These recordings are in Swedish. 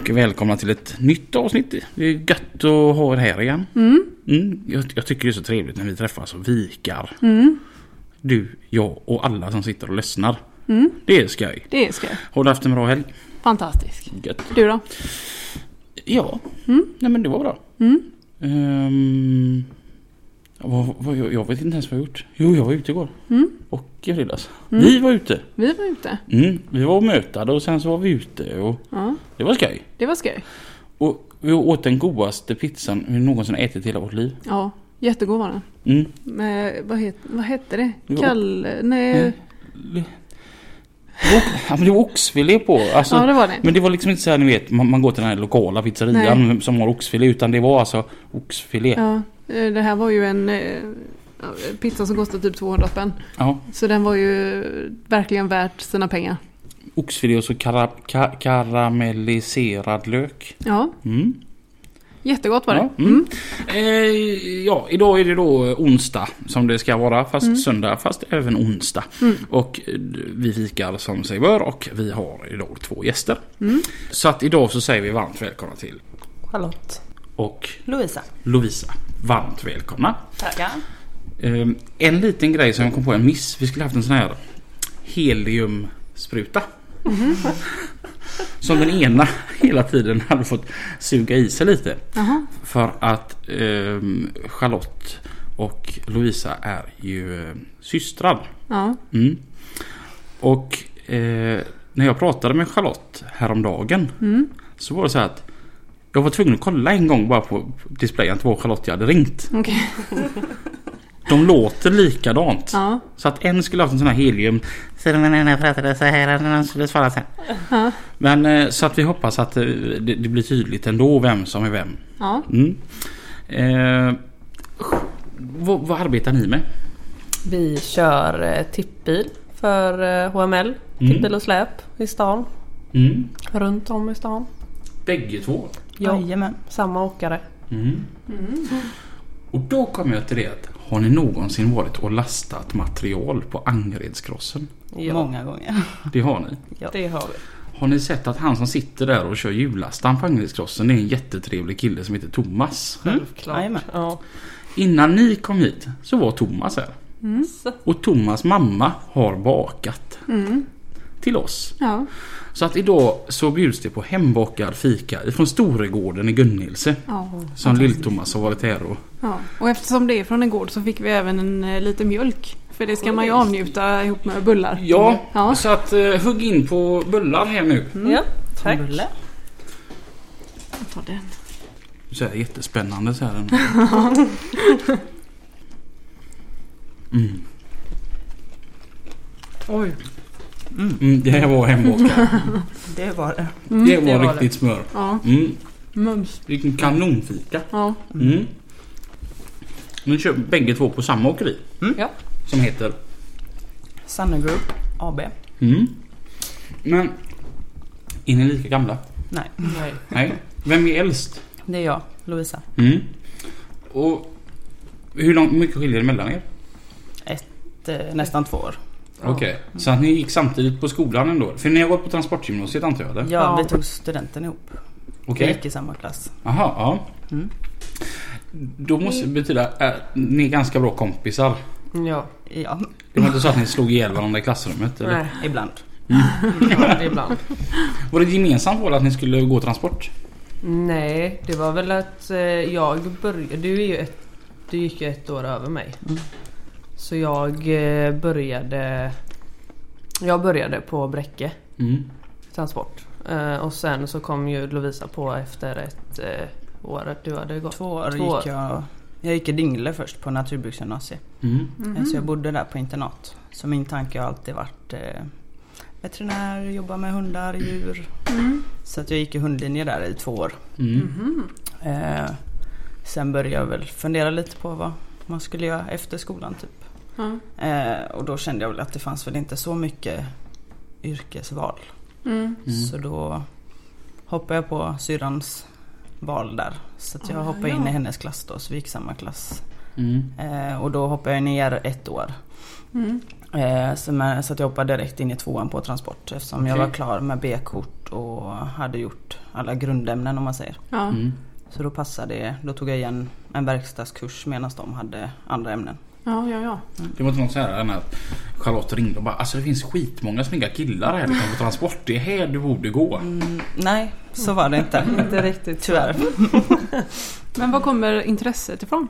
Och välkomna till ett nytt avsnitt. Det är gött att ha er här igen. Mm, jag, jag tycker det är så trevligt när vi träffas och vikar. Du, jag och alla som sitter och lyssnar. Det är skoj. Det är skoj. Har du haft en bra helg? Fantastiskt. Gött. Du då? Ja, nej men det var bra. Ehm, vad, vad, jag, vet inte ens vad jag gjort. Jo, jag var ute igår. Och i fredags. Vi var ute. Vi var ute. Mm, vi var och mötade och sen så var vi ute och Ja, det var skoj. det var skoj. Och vi åt den godaste pizzan vi någonsin ätit i hela vårt liv. Ja, jättegod var den. Mm. Med, vad, het, vad hette det? Var- Kall... Nej. Eh, det var- Ja, men det var oxfilé på. Alltså, Ja, det var det. Men det var liksom inte så här ni vet, man, man går till den här lokala pizzerian som har oxfilé. Utan det var alltså oxfilé. Ja. Ja, eh, det här var ju en eh, ja, pizza som kostade typ 200 spänn. Så den var ju verkligen värt sina pengar. Oxfilé och så kara, ka, karamelliserad lök. Ja, Mm. jättegott var det. Ja, mm. Eh, ja, idag är det då onsdag som det ska vara. Fast Mm. söndag, fast även onsdag. Och eh, vi fikar som sig bör och vi har idag två gäster. Mm. Så att idag så säger vi varmt välkomna till Charlotte. Och Lovisa. Lovisa. Varmt välkomna. Tackar. Eh, en liten grej som jag kom på, en miss. Vi skulle haft en sån här heliumspruta. Som den ena hela tiden hade fått suga i sig lite. Jaha. För att ehm, Charlotte och Lovisa är ju eh, systrar. Ja. Mm. Och eh, när jag pratade med Charlotte häromdagen så var det så här att jag var tvungen att kolla en gång bara på displayen att det var Charlotte jag hade ringt. Okej. De låter likadant. Ja. Så att en skulle haft en sån här helium. Så den ena pratade så här och den andra skulle svara så här. Ja. Men eh, så att vi hoppas att eh, det, det blir tydligt ändå vem som är vem. Ja. Mm. Eh, vad, vad arbetar ni med? Vi kör eh, tippbil för HML. Tippbil och släp i stan. Mm. Runt om i stan. Bägge två. Ja, Jajamän. Samma åkare. Mm. Och då kommer jag till det att har ni någonsin varit och lastat material på Angeredskrossen? Ja, Många gånger. Det har ni. det har vi. Har ni sett att han som sitter där och kör hjullastaren på Angeredskrossen är en jättetrevlig kille som heter Thomas? Självklart. Jajamän. Ja. Innan ni kom hit så var Thomas här. Så. Och Thomas mamma har bakat. Till oss. Ja. Så att idag så bjuds det på hembakad fika ifrån Storegården i Gunnilse. Ja. Som Lill-Thomas har varit här och... ja. Och eftersom det är från en gård så fick vi även en eh, lite mjölk. För det ska man ju avnjuta ihop med bullar. Ja, Ja. så att uh, hugg in på bullar här nu. Ja, tack. Bulle. Jag tar den. Så här jättespännande så här. Mm. Oj. Mm, det här var hembakat. Det var det. det var det var riktigt smör. Ja. Mm, Mums. vilken kanonfika. Ja. Mm. Nu kör bägge två på samma åkeri. Ja. Som heter... Sanne Group AB. Mm. Men... Är ni lika gamla? Nej, Nej. Nej. Vem är äldst? det är jag, Lovisa. Mm. Och hur långt, mycket skiljer det mellan er? Ett, eh, nästan två år. Okej, så att ni gick samtidigt på skolan ändå? För ni har gått på transportgymnasiet antar jag? eller? Ja, vi tog studenten ihop. Okej. Vi gick i samma klass. Jaha, ja. Mm. Då måste det betyda att ni är ganska bra kompisar. Ja. Ja, Det var inte så att ni slog ihjäl varandra i klassrummet? Eller? Nej. ibland. Ja, ibland. Var det gemensamt val att ni skulle gå transport? Nej, det var väl att eh, jag började... Du är ju ett... Du gick ju ett år över mig. Så jag eh, började... Jag började på Bräcke Mm. transport. Eh, och sen så kom ju Lovisa på efter ett eh, år. Du hade gått Två år Två år. gick jag... Jag gick i Dingle först på naturbruksgymnasiet. Mm. Eh, Så jag bodde där på internat. Så min tanke har alltid varit veterinär, jobba med hundar, djur. Mm. Så att jag gick i hundlinje där i två år. Mm. Eh, sen började jag väl fundera lite på vad man skulle göra efter skolan typ. Eh, och då kände jag väl att det fanns väl inte så mycket yrkesval. Mm. Mm. Så då hoppade jag på syrrans val där. Så att jag Ah, hoppade ja. in i hennes klass då, så vi gick samma klass. Mm. Eh, och då hoppade jag ner ett år. Mm. Eh, så, med, så att jag hoppade direkt in i tvåan på transport eftersom jag Okej. var klar med B-kort och hade gjort alla grundämnen om man säger. Ja. Mm. Så då passade det. Då tog jag igen en verkstadskurs medan de hade andra ämnen. Ja, ja, ja. Det var inte något så här när Charlotte ringde och bara alltså det finns skitmånga snygga killar här liksom, på transport. Det är här du borde gå. Mm, nej, så var det inte. Inte riktigt Tyvärr. Men var kommer intresset ifrån?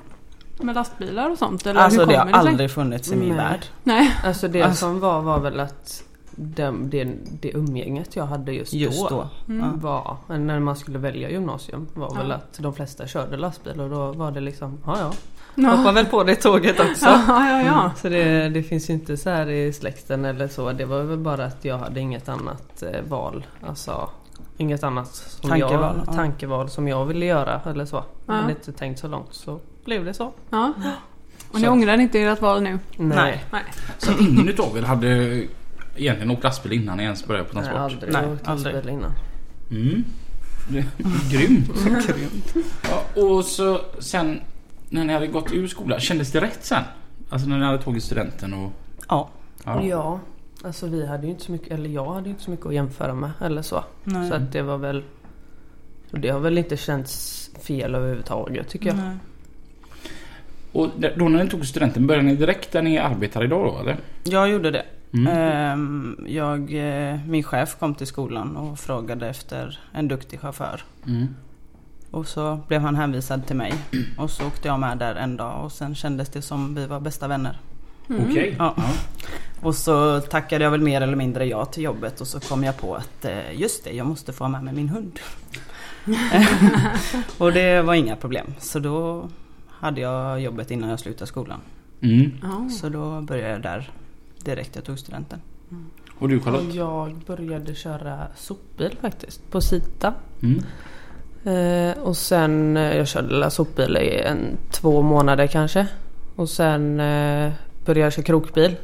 Med lastbilar och sånt? Eller Alltså hur det har det aldrig funnits i min Nej. värld. Nej. Alltså det Alltså- som var var väl att den, det, det umgänget jag hade just, Just då, då. Mm. Var, när man skulle välja gymnasium var väl Ja. att de flesta körde lastbil och då var det liksom, ja ja, Ja. hoppa väl på det tåget också. Ja, ja, ja. Så det, det finns ju inte så här i släkten eller så. Det var väl bara att jag hade inget annat eh, val. Alltså inget annat som Tankeval, jag, ja. tankeval som jag ville göra eller så. Jag Ja. hade inte tänkt så långt så blev det så. ja. Och ni Så- ångrar inte ert val nu? Nej, Nej. Så ingen utav er hade egentligen åkt lastbil innan ni ens började på Nej transport? aldrig Nej, åkt aldrig. lastbil innan. Mm. Det- Grymt. Ja, och så sen när ni hade gått ur skolan, kändes det rätt sen? Alltså när ni hade tagit studenten och... Ja. Ja. Ja, alltså vi hade ju inte så mycket, eller jag hade ju inte så mycket att jämföra med eller så. Nej. Så att det var väl, och det har väl inte känts fel överhuvudtaget tycker jag. Nej. Och då när ni tog studenten, började ni direkt där ni arbetar idag då eller? Jag gjorde det. Mm. Ehm, Jag, eh, min chef kom till skolan och frågade efter en duktig chaufför. Mm. Och så blev han hänvisad till mig. Och så åkte jag med där en dag och sen kändes det som vi var bästa vänner. Okej. Ja. Ja. Och så tackade jag väl mer eller mindre ja till jobbet och så kom jag på att eh, just det, jag måste få med mig min hund. och det var inga problem. Så då hade jag jobbet innan jag slutade skolan. Mm. Så då började jag där direkt jag tog studenten. Och du Och Charlotte? jag började köra sopbil faktiskt på Sita. Mm. Eh, och sen, eh, jag körde sopbil i en, två månader kanske. Och sen eh, började jag köra krokbil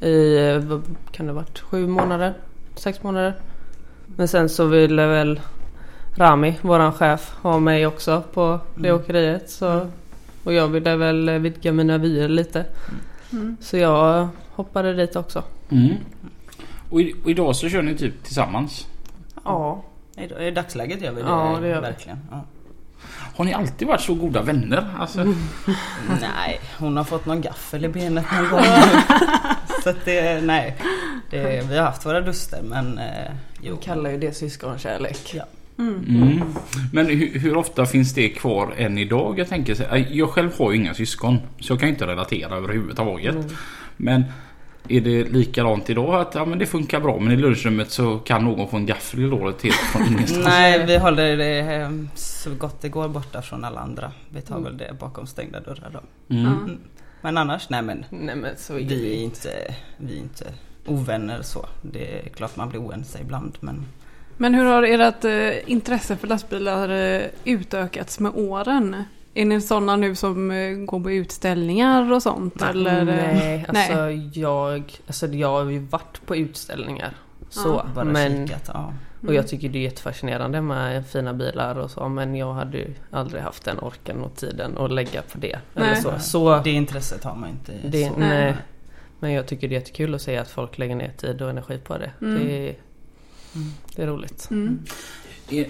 i, eh, vad kan det varit, sju månader? Sex månader. Men sen så ville väl Rami, våran chef, ha mig också på det Mm. åkeriet. Så, och jag ville väl eh, vidga mina vyer lite. Mm. Så jag hoppade dit också. Mm. Och, i, och idag så kör ni typ tillsammans? Ja. I, I dagsläget gör vi det, Ja, det gör vi. verkligen. Ja. Har ni alltid varit så goda vänner? Alltså, Nej, hon har fått någon gaffel i benet någon gång. så att det, nej. Det, vi har haft våra duster men eh, jo. Jag kallar ju det syskonkärlek. Ja. Mm. mm. Men hur, hur ofta finns det kvar än idag? Jag tänker så jag själv har ju inga syskon. Så jag kan inte relatera överhuvudtaget. Mm. Men är det likadant idag? Att ja, men det funkar bra men i lunchrummet så kan någon få en gaffel i låret helt från ingenstans. Nej, vi håller det eh, så gott det går borta från alla andra. Vi tar Mm. väl det bakom stängda dörrar då. Mm. Ja. Men annars, nej men. Nej men så är Vi det är inte, vi är inte ovänner så. Det är klart man blir oense ibland men Men hur har ert eh, intresse för lastbilar eh, utökats med åren? Är ni sådana nu som eh, går på utställningar och sånt? Nej, eller? nej, alltså nej. jag, alltså jag har ju varit på utställningar. Så, Ja, bara men, kikat. Ja. och jag tycker det är jättefascinerande med fina bilar och så men jag hade ju aldrig haft den orken och tiden att lägga på det. Eller så. så Det intresset har man inte. det, så. nej. Men jag tycker det är jättekul att se att folk lägger ner tid och energi på det. Mm. Det, är, Mm. det är roligt. Mm. Är-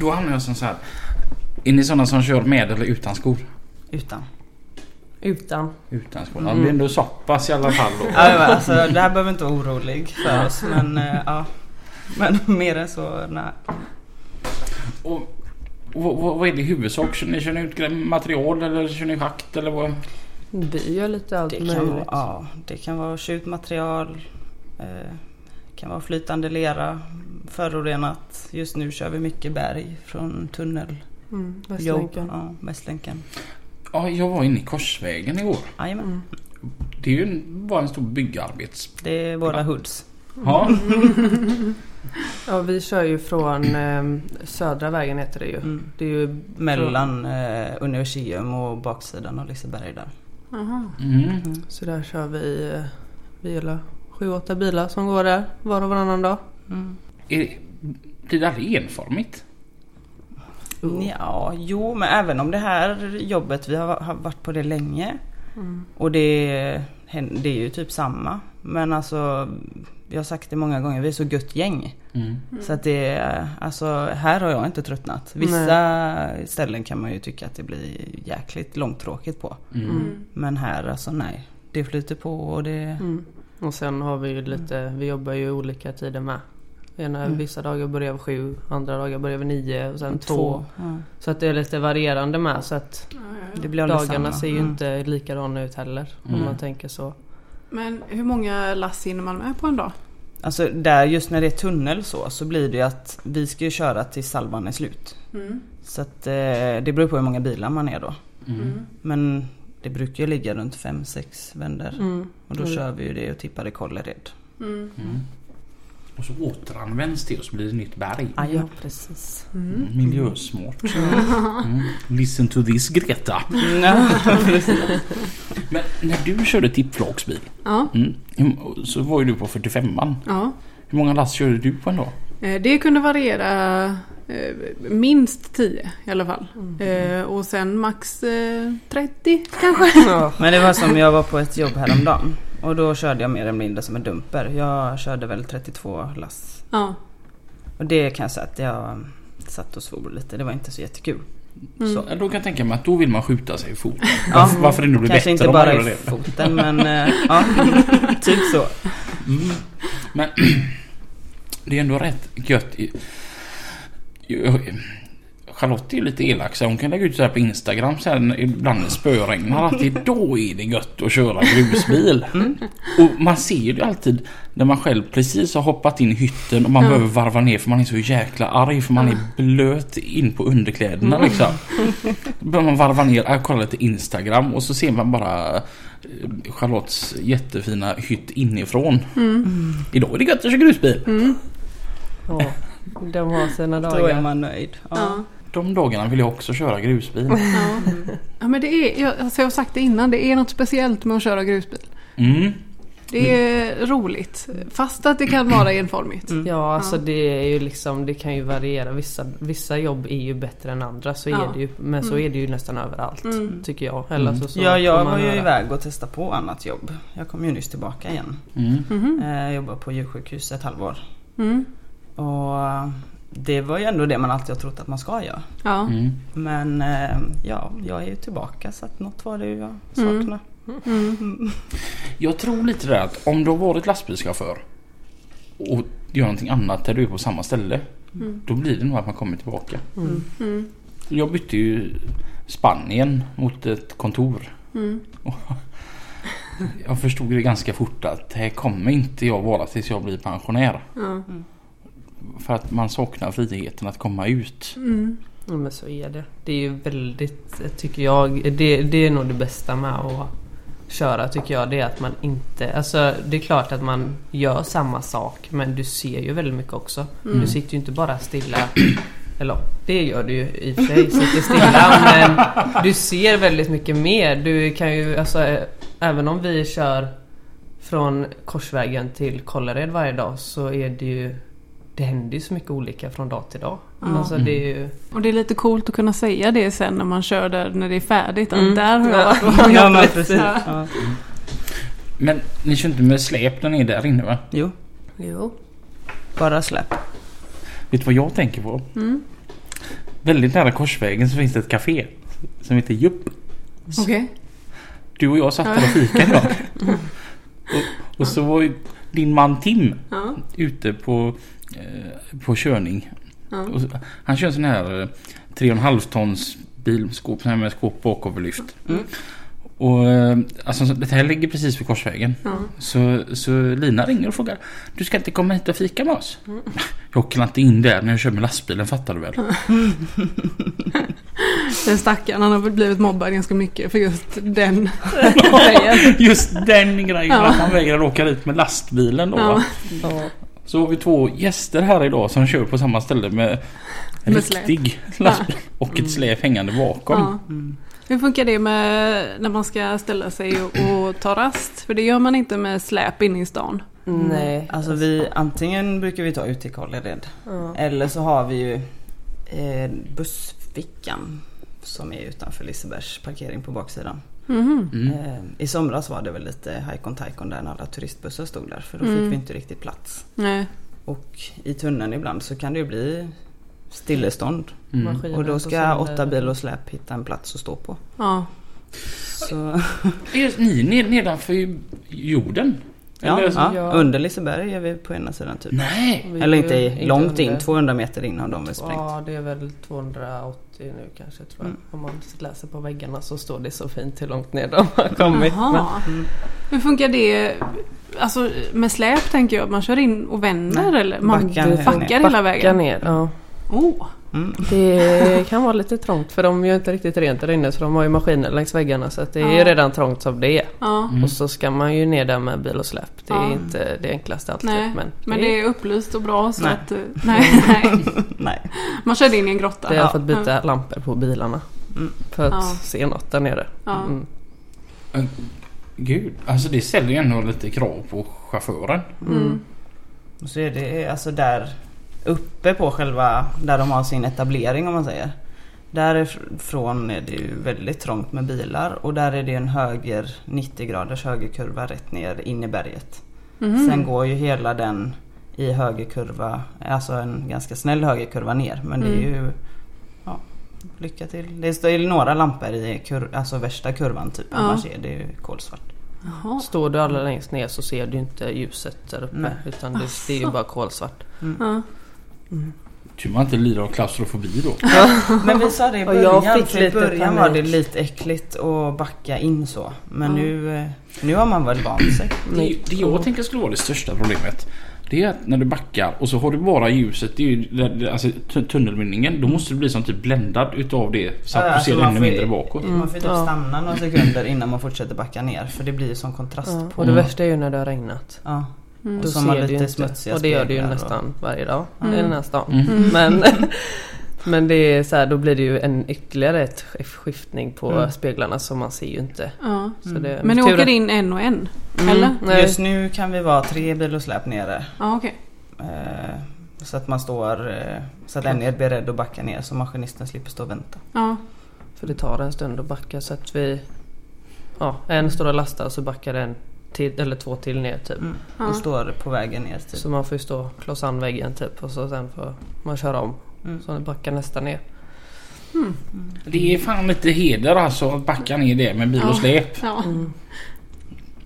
Då hamnar jag som så här. Är ni sådana som kör med eller utan skor? Utan. Utan. Utan skor. Mm. Ja, det blir ändå så pass i alla fall. Då. Ja, alltså, det här behöver inte vara orolig för oss men eh, ja. Men mer än så, nej. Och, och, vad, vad är det i huvudsak? Kör ni, kör ni ut material eller kör ni schakt eller vad? Vi gör lite allt Det kan, möjligt. vara, ja, det kan vara skjutmaterial. Eh, kan vara flytande lera. Förorenat. Just nu kör vi mycket berg från tunnel. Mm, Jobb, Västlänken. ja, Västlänken. Ja, jag var inne i Korsvägen igår. Jajamän. Mm. Det är ju en, bara en stor byggarbets... Det är våra hoods. Ja. Ja, vi kör ju från eh, Södra vägen heter det ju. Mm. Det är ju Mellan eh, Universium och baksidan av Liseberg där. Aha. Mm. Så där kör vi eh, bilar. Sju, åtta bilar som går där var och varannan dag. Mm. Är, blir det aldrig enformigt? Ja, jo men även om det här jobbet, vi har, har varit på det länge. Mm. Och det, det är ju typ samma. Men alltså, vi har sagt det många gånger, vi är så gött gäng. Mm. Så att det alltså här har jag inte tröttnat. Vissa ställen kan man ju tycka att det blir jäkligt långtråkigt på. Mm. Men här alltså nej. Det flyter på och det... Mm. Och sen har vi ju lite, vi jobbar ju olika tider med. Ena, Mm. Vissa dagar börjar vi sju, andra dagar börjar vi nio och sen två. Två. Ja. Så att det är lite varierande med så att Det blir aldrig dagarna samma. ser ju Mm. inte likadana ut heller. Mm. Om man tänker så. Men hur många lass hinner man med på en dag? Alltså där just när det är tunnel så, så blir det ju att vi ska ju köra tills salvan är slut. Mm. Så att eh, det beror på hur många bilar man är då. Mm. Men det brukar ju ligga runt 5-6 vändor. Mm. Och då Mm. kör vi ju det och tippar i Kållered. Mm. Mm. Och så återanvänds det och så blir det nytt berg. Ah, Ja, precis. Mm. Miljösmart. Mm. Listen to this Greta. Men när du körde tippflaksbil Ja, mm, så var ju du på 45an. ja. Hur många lass körde du på en dag? Eh, Det kunde variera eh, minst 10 i alla fall. Eh, och sen max eh, 30 kanske. Ja. Men det var som jag var på ett jobb häromdagen. Och då körde jag mer eller mindre som en dumper. Jag körde väl 32 lass. Ja. Och det kan jag säga att jag satt och svor lite. Det var inte så jättekul. Mm. Så. Ja, Då kan jag tänka mig att då vill man skjuta sig i foten. Ja, Varför, det nu blir Kanske bättre inte om man bara gör i det. foten men eh, ja, typ så. Mm. Men det är ändå rätt gött. i- jag- Charlotte är ju lite elak så hon kan lägga ut så här på Instagram sen ibland när det spöregnar att det, då är det gött att köra grusbil. Och man ser ju det alltid när man själv precis har hoppat in i hytten och man Ja. behöver varva ner för man är så jäkla arg för man är blöt in på underkläderna liksom. Då börjar man varva ner, jag kollar lite Instagram och så ser man bara eh, Charlottes jättefina hytt inifrån. Idag är det gött att köra grusbil. Ja, de har sina Då är dagar. man nöjd. Ja. Ja. De dagarna vill jag också köra grusbil. Ja. ja men det är, jag, alltså jag har sagt det innan, det är något speciellt med att köra grusbil. Mm. Det är roligt. Fast att det kan vara enformigt. Ja, alltså Ja. det är ju liksom, det kan ju variera. Vissa, vissa jobb är ju bättre än andra. Så Ja. är det ju, men så Mm. är det ju nästan överallt. Mm. Tycker jag. Eller Mm. så, så Ja, jag var ju höra. iväg och testade på annat jobb. Jag kom ju nyss tillbaka igen. Mm. Mhm. Eh, Jag jobbade på djursjukhus ett halvår. Mm. Och det var ju ändå det man alltid har trott att man ska göra. Ja. Mm. Men eh, ja, jag är ju tillbaka så att något var det ju jag saknade. Mm. Jag tror lite där att om du har varit lastbilschaufför och gör någonting annat där du är på samma ställe. Mm. Då blir det nog att man kommer tillbaka. Mm. Mm. Jag bytte ju Spanien mot ett kontor. Mm. Jag förstod det ganska fort att här kommer inte jag vara tills jag blir pensionär. Ja. För att man saknar friheten att komma ut. Mm. Ja, men så är det. Det är ju väldigt, tycker jag, det, det är nog det bästa med att köra tycker jag. Det är att man inte, alltså det är klart att man gör samma sak men du ser ju väldigt mycket också. Mm. Du sitter ju inte bara stilla. Eller det gör du ju i och för sig, sitter stilla. men du ser väldigt mycket mer. Du kan ju, alltså även om vi kör från Korsvägen till Kållered varje dag så är det ju det händer ju så mycket olika från dag till dag. Ja. Alltså det är ju... Och det är lite coolt att kunna säga det sen när man kör där när det är färdigt. Att Mm. där har jag Ja. varit och Ja, men precis. Ja. Men ni kör inte med släp när ni är där inne va? Jo, Jo. bara släpp. Vet du vad jag tänker på? Mm. Väldigt nära Korsvägen så finns det ett café. Som heter Jupp. Okej. Du och jag satt där och fikade en gång. och, och så var ju din man Tim Ja. ute på, på körning. Ja. Och så, han kör en sån här eh, 3,5 tons bilskåp med skåp bakoverlyft. Mm. Och eh, alltså, det här ligger precis vid korsvägen. Ja. Så, så Lina ringer och frågar Du ska inte komma hit och fika med oss? Jag åker inte in där när jag kör med lastbilen fattar du väl? Den stackaren han har väl blivit mobbad ganska mycket för just den grejen. Just den grejen Ja. att han vägrar åka dit med lastbilen då. Ja. Så har vi två gäster här idag som kör på samma ställe med en riktig lastbil och ett släp hängande bakom. Ja. Hur funkar det med när man ska ställa sig och, och ta rast? För det gör man inte med släp inne i stan. Nej. Alltså vi, antingen brukar vi ta ut till Kållered. Ja. Eller så har vi ju eh, bussfickan. Som är utanför Lisebergs parkering på baksidan. Mm. I somras var det väl lite hajkon tajkon där när alla turistbussar stod där. För då Mm. fick vi inte riktigt plats. Nej. Och i tunneln ibland så kan det ju bli stillestånd. Mm. Och då ska åtta bil och släp hitta en plats att stå på. Ja. Så, Är ni ned- nedanför jorden? ja, ja, ja. Under Liseberg är vi på ena sidan typ. Nej! Eller inte långt in, under. 200 meter in har de väl sprängt. Ja det är väl 280 nu kanske tror jag. Mm. Om man läser på väggarna så står det så fint hur långt ner de har kommit. Mm. Hur funkar det? Alltså med släp tänker jag. Man kör in och vänder Nej, eller? Man backar backar hela vägen? ner. Ja. Oh. Mm. Det kan vara lite trångt för de gör inte riktigt rent där inne så de har ju maskiner längs väggarna så att det är ju Ja. redan trångt som det är. Ja. Mm. Och så ska man ju ner där med bil och släp. Det är Ja. inte det enklaste alltid. Nej, men, Men det är upplyst och bra så Nej. att... eh, Nej, nej. Nej. Man körde in i en grotta. det har jag Ja. fått byta lampor på bilarna. Mm. För att Ja. se något där nere. Ja. Mm. Gud, alltså det ställer ju ändå lite krav på chauffören. Mm. Och så är det alltså där uppe på själva, där de har sin etablering om man säger. Därifrån är det ju väldigt trångt med bilar och där är det en höger 90 graders högerkurva rätt ner in i berget. Mhm. Sen går ju hela den i högerkurva, alltså en ganska snäll högerkurva ner. Men det är Mm. ju, ja, lycka till. Det står ju några lampor i kur, alltså värsta kurvan typ. Ja. Annars är det ju kolsvart. Jaha. Står du allra längst ner så ser du inte ljuset där uppe. Nej. Utan det, det är ju bara kolsvart. Ja. Tur man inte lider av klaustrofobi då. Men vi sa det i Och jag början, fick för i lite början var det lite äckligt att backa in så. Men Ja. nu, eh, nu har man väl vant sig. Det, det jag tänker skulle vara det största problemet. Det är att när du backar och så har du bara ljuset, det är ju, där- där- alltså tu- tunnelmynningen. Då måste du bli som typ bländad utav det så att Ja, du alltså ser man ännu mindre bakåt. Mm. Man får typ Ja. stanna några sekunder innan man fortsätter backa ner. För det blir ju sån kontrast Ja. på. Och det värsta är ju när det har regnat. Ja. Mm. Och Då så har du lite inte. smutsiga Och det gör det ju speglar och- nästan varje dag Mm. i den här stan. Mm. Men, men det är så här, då blir det ju en ytterligare ett skiftning på Mm. speglarna så man ser ju inte. Ja. Så det, Men ni åker att- in en och en? Mm. Eller? Just nu kan vi vara tre bil och släp nere. Ja, okej. Eh, så att man står, eh, så att en är beredd att backa ner så maskinisten slipper stå och vänta. Ja. För det tar en stund att backa så att vi... Ja, en står och lastar och så backar en till, eller två till ner typ. Mm. Ja. Och står på vägen ner typ. Så man får ju stå och klossa an väggen typ och så sen får man köra om. Mm. Så den backar nästa ner. Det är fan lite heder alltså att backa ner det med bil och Ja. släp. Ja. Mm.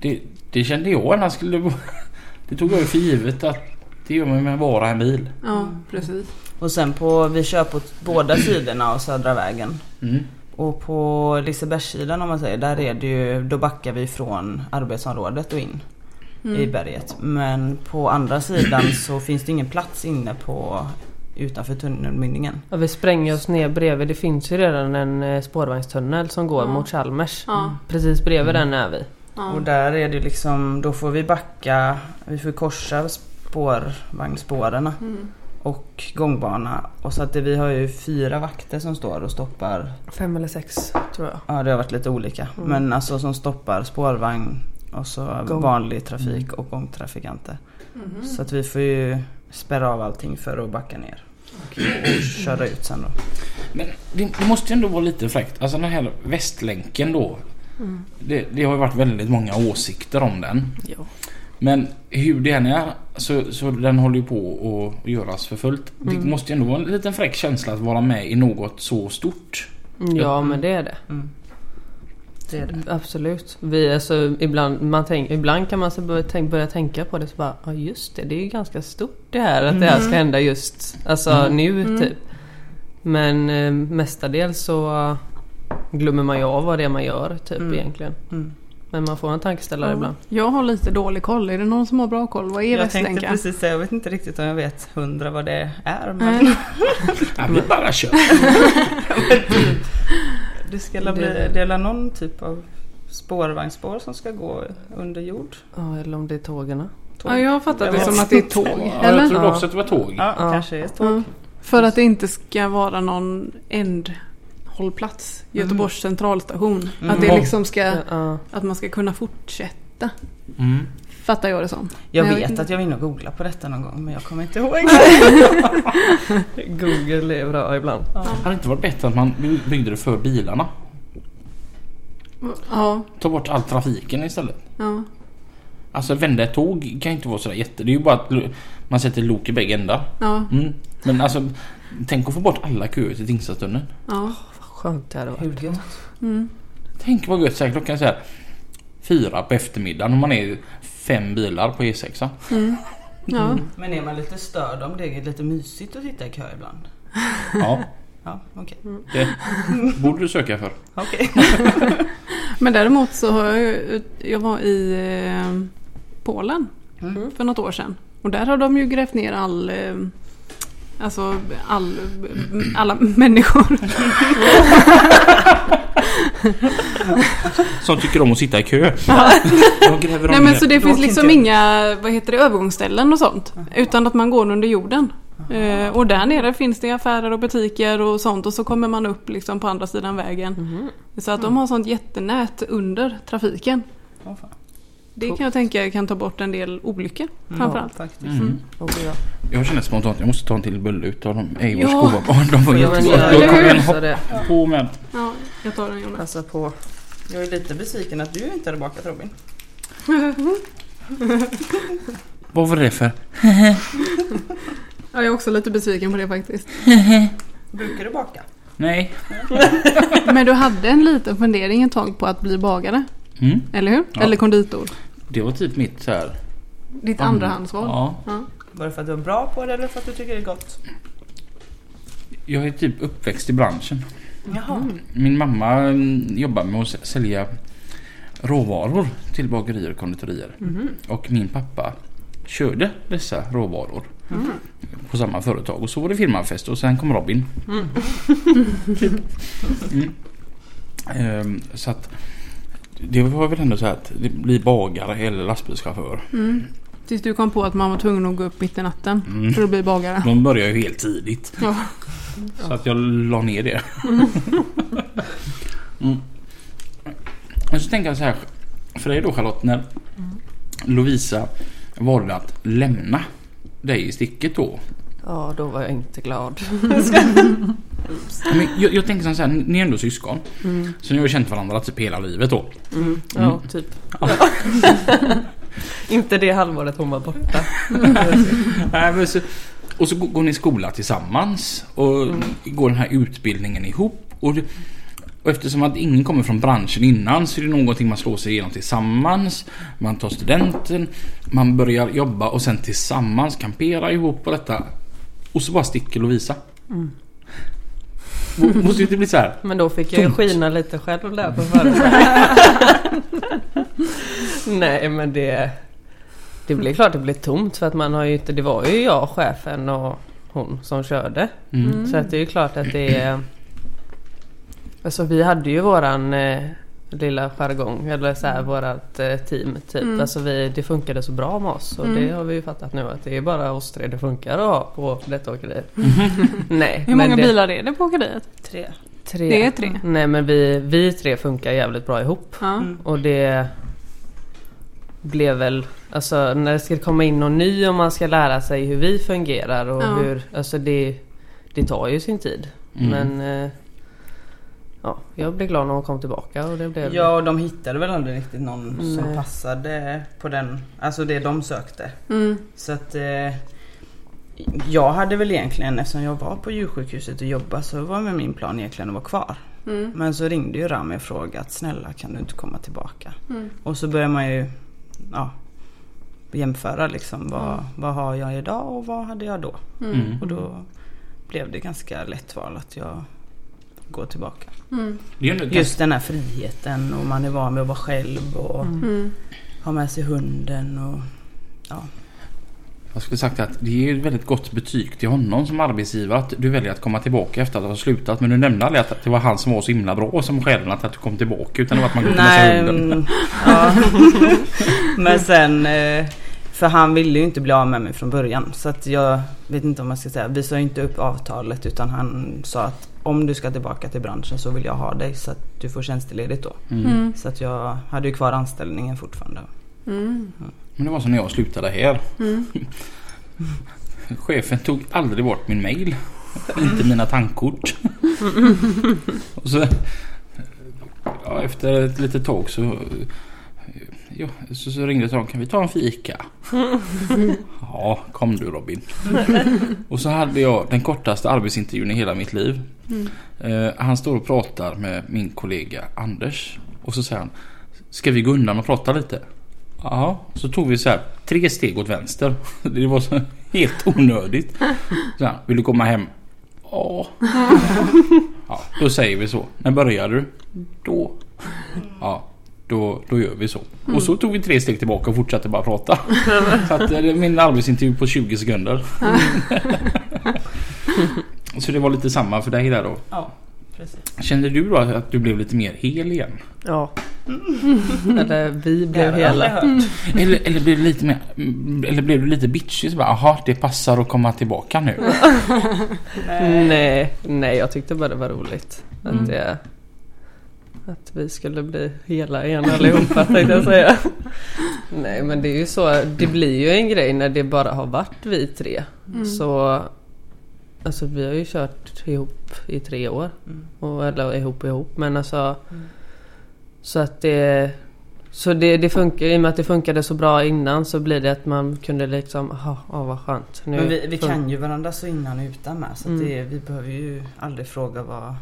Det, det kände jag annars skulle... Det tog jag ju för givet att det gör man med bara en bil. ja, precis. Och sen på, vi kör på båda sidorna av Södra vägen. Mm. Och på Lisebergssidan om man säger, där är det ju, då backar vi från arbetsområdet och in i Mm. berget. Men på andra sidan så finns det ingen plats inne på utanför tunnelmynningen. Ja, vi spränger oss ner bredvid. Det finns ju redan en eh, spårvagnstunnel som går Ja. mot Chalmers. Ja. Precis bredvid den är vi. Ja. Och där är det liksom, då får vi backa, vi får korsa spårvagnsspåren Mm. Och gångbana. Och så att det, vi har ju fyra vakter som står och stoppar Fem eller sex tror jag. Ja det har varit lite olika. Mm. Men alltså som stoppar spårvagn och så Gång. vanlig trafik och gångtrafikanter. Mhm. Så att vi får ju spärra av allting för att backa ner. Och köra ut sen då. Men det, det måste ju ändå vara lite fräckt. Alltså den här Västlänken då. Mm. Det, det har ju varit väldigt många åsikter om den. Ja. Men hur det än är så, så den håller ju på att göras för fullt. Det Mm. måste ju ändå vara en liten fräck känsla att vara med i något så stort. ja men det är det. Mm. Det är det. Absolut. Vi, alltså, ibland, man tänk, ibland kan man så börja, tänk, börja tänka på det så bara, ja just det, det är ju ganska stort det här att det här ska hända just alltså Mm. nu Mm. typ. Men eh, mestadels så glömmer man ju av vad det är man gör typ Mm. egentligen. Mm. Men man får en tankeställare Ja. ibland. Jag har lite dålig koll. Är det någon som har bra koll? Vad är Jag tänkte Västlänka? precis säga, jag vet inte riktigt om jag vet hundra vad det är. Men Nej. Ja, vi bara kör. det ska bli, Det- det är la någon typ av spårvagnsspår som ska gå under jord. Ja, eller om det är tågen. Ja, jag har fattat Jag det som att det är tåg. Ja, jag trodde också att det var tåg. Ja, Ja. kanske är tåg. Ja. För att det inte ska vara någon ändhållplats. Göteborgs centralstation. Mm. Att det Ja. liksom ska, Ja. att man ska kunna fortsätta. Mm. Fattar jag det som. Jag Men vet inte- att jag var inne och googlade på detta någon gång men jag kommer inte ihåg. Google är bra ibland. Hade det inte varit bättre att man by- byggde det för bilarna? Ja, Ta bort all trafiken istället. ja. Alltså vända ett tåg kan inte vara sådär jätte... Det är ju bara att man sätter lok i bägge ändar. Ja, Mm. Men alltså tänk att få bort alla köer till Tingstadstunneln. ja. Skönt det hade varit. Hur? Mm. Tänk vad gött så här, klockan så här fyra på eftermiddagen om man är fem bilar på E E6. ja. Men är man lite störd om det är lite mysigt att sitta i kö ibland? Ja, Ja, okej. det borde du söka för. Okej. Men däremot så har jag ju, jag var i eh, Polen Mm. för något år sedan. Och där har de ju grävt ner all eh, Alltså all, alla människor. Som tycker om att sitta i kö. Nej men så det finns liksom inte. inga, vad heter det, övergångsställen och sånt. Utan att man går under jorden. Eh, och där nere finns det affärer och butiker och sånt och så kommer man upp liksom på andra sidan vägen. Mhm. Så att de har sånt jättenät under trafiken. Fan. Det kan jag tänka kan ta bort en del olyckor framförallt. Faktiskt. Mm. Ja. Jag känner spontant jag måste ta en till bulle utav dem. Ej Ja. vår skovarbarn. De var Ja, jättegoda. jag- Då kommer eller en hur? Så hoppa det, på med. Ja, jag tar den Jonas. passa på. Jag är lite besviken att du inte hade bakat Robin. Vad var det för? Ja, jag är också lite besviken på det faktiskt. Brukar du baka? Nej. Men du hade en liten fundering ett tag på att bli bagare. Mm. Eller hur? Ja. Eller konditor. Det var typ mitt så här. Ditt andrahandsval. Ja. Ja. Var det för att du är bra på det eller för att du tycker det är gott? Jag är typ uppväxt i branschen. Jaha. Min mamma mm, jobbar med att sälja råvaror till bagerier och konditorier. Och min pappa körde dessa råvaror på samma företag. Och så var det firmafest och sen kom Robin. Typ. Mm. Ehm, så att det var väl ändå så här att det blir bagare eller lastbilschaufför. Mm. Tills du kom på att man var tvungen att gå upp mitt i natten Mm. för att bli bagare. De börjar ju helt tidigt. Ja. Så att jag la ner det. Mm. Så tänker jag så här. För dig då Charlotte, när Lovisa valde att lämna dig i sticket då. Ja, då var jag inte glad. Men jag, jag tänker så här, ni är ändå syskon. Mm. Så ni har ju känt varandra typ hela livet då. Mm. Ja, typ. inte det halvåret hon var borta. Nej, så, och så går ni i skola tillsammans och går den här utbildningen ihop. Och, och eftersom att ingen kommer från branschen innan så är det någonting man slår sig igenom tillsammans. Man tar studenten, man börjar jobba och sen tillsammans kampera ihop på detta. Och så bara sticker Lovisa. Mm. Må- Måste inte bli så här. Men då fick jag ju skina lite själv där på. Nej men det... Det blir klart det blir tomt för att man har ju inte... Det var ju jag, chefen och hon som körde. Mm. Så att det är ju klart att det är... Alltså vi hade ju våran eh, lilla jargong eller så här vårat eh, team typ. Mm. Alltså vi, det funkade så bra med oss och Mm. det har vi ju fattat nu att det är bara oss tre det funkar att ha på detta åkeriet. Nej. Hur många det, bilar är det på åkeriet? Tre. Tre. Det är tre. Nej men vi, vi tre funkar jävligt bra ihop. Mm. Och det blev väl, alltså när det ska komma in någon ny och man ska lära sig hur vi fungerar och Ja. hur, alltså det, det tar ju sin tid. Mm. Men eh, ja, jag blev glad när hon kom tillbaka och det blev Ja, och de hittade väl aldrig riktigt någon som Nej. passade på den, alltså det de sökte. Mm. Så att eh, jag hade väl egentligen, eftersom jag var på djursjukhuset och jobbade så var med min plan egentligen att vara kvar. Mm. Men så ringde ju Rami och frågade att snälla kan du inte komma tillbaka? Mm. Och så börjar man ju ja, jämföra liksom vad, Mm. vad har jag idag och vad hade jag då? Mm. Och då blev det ganska lätt val att jag gå tillbaka. Det är ändå ett Just den här friheten och man är van vid att vara själv och Mm. ha med sig hunden och Jag skulle sagt att det är ett väldigt gott betyg till honom som arbetsgivare att du väljer att komma tillbaka efter att ha slutat. Men du nämnde aldrig att det var han som var så himla bra som skälen att du kom tillbaka utan det var att man kunde med sig Nej, hunden. mm, ja. Men sen, eh, för han ville ju inte bli av med mig från början. Så att jag vet inte om man ska säga, vi sa inte upp avtalet utan han sa att om du ska tillbaka till branschen så vill jag ha dig så att du får tjänstledigt då. Mm. Så att jag hade ju kvar anställningen fortfarande. Mm. Men det var som när jag slutade här. Mm. Chefen tog aldrig bort min mail. Inte mina tankkort. Och så, ja, efter ett litet tag så, ja, så, så ringde de. Kan vi ta en fika? Ja, kom du Robin. Och så hade jag den kortaste arbetsintervjun i hela mitt liv. Eh, han står och pratar med min kollega Anders. Och så säger han. Ska vi gå undan och prata lite? Ja, så tog vi så här tre steg åt vänster. Det var så helt onödigt. Så här, vill du komma hem? Ja. ja. Då säger vi så. När börjar du? Då. Ja, då, då gör vi så. Och så tog vi tre steg tillbaka och fortsatte bara prata. Så att, eh, min arbetsintervju på 20 sekunder. så det var lite samma för dig där då. Ja, precis. Kände du då att du blev lite mer hel igen? Ja. Eller vi blev Det hela. Eller, eller blev du lite mer... Eller blev du lite bitchig? Så bara, aha, det passar att komma tillbaka nu. Nej, nej jag tyckte bara det var roligt. Att, Mm. det, att vi skulle bli hela igen allihopa tänkte jag säga. Nej men det är ju så, det blir ju en grej när det bara har varit vi tre. Mm. Så Alltså vi har ju kört ihop i tre år. Mm. Och, eller ihop ihop men alltså Mm. Så att det Så det, det funkar, i och med att det funkade så bra innan så blir det att man kunde liksom, ja vad skönt. Nu Men vi, vi kan ju varandra så innan och utan med. Så Mm. det, vi behöver ju aldrig fråga vad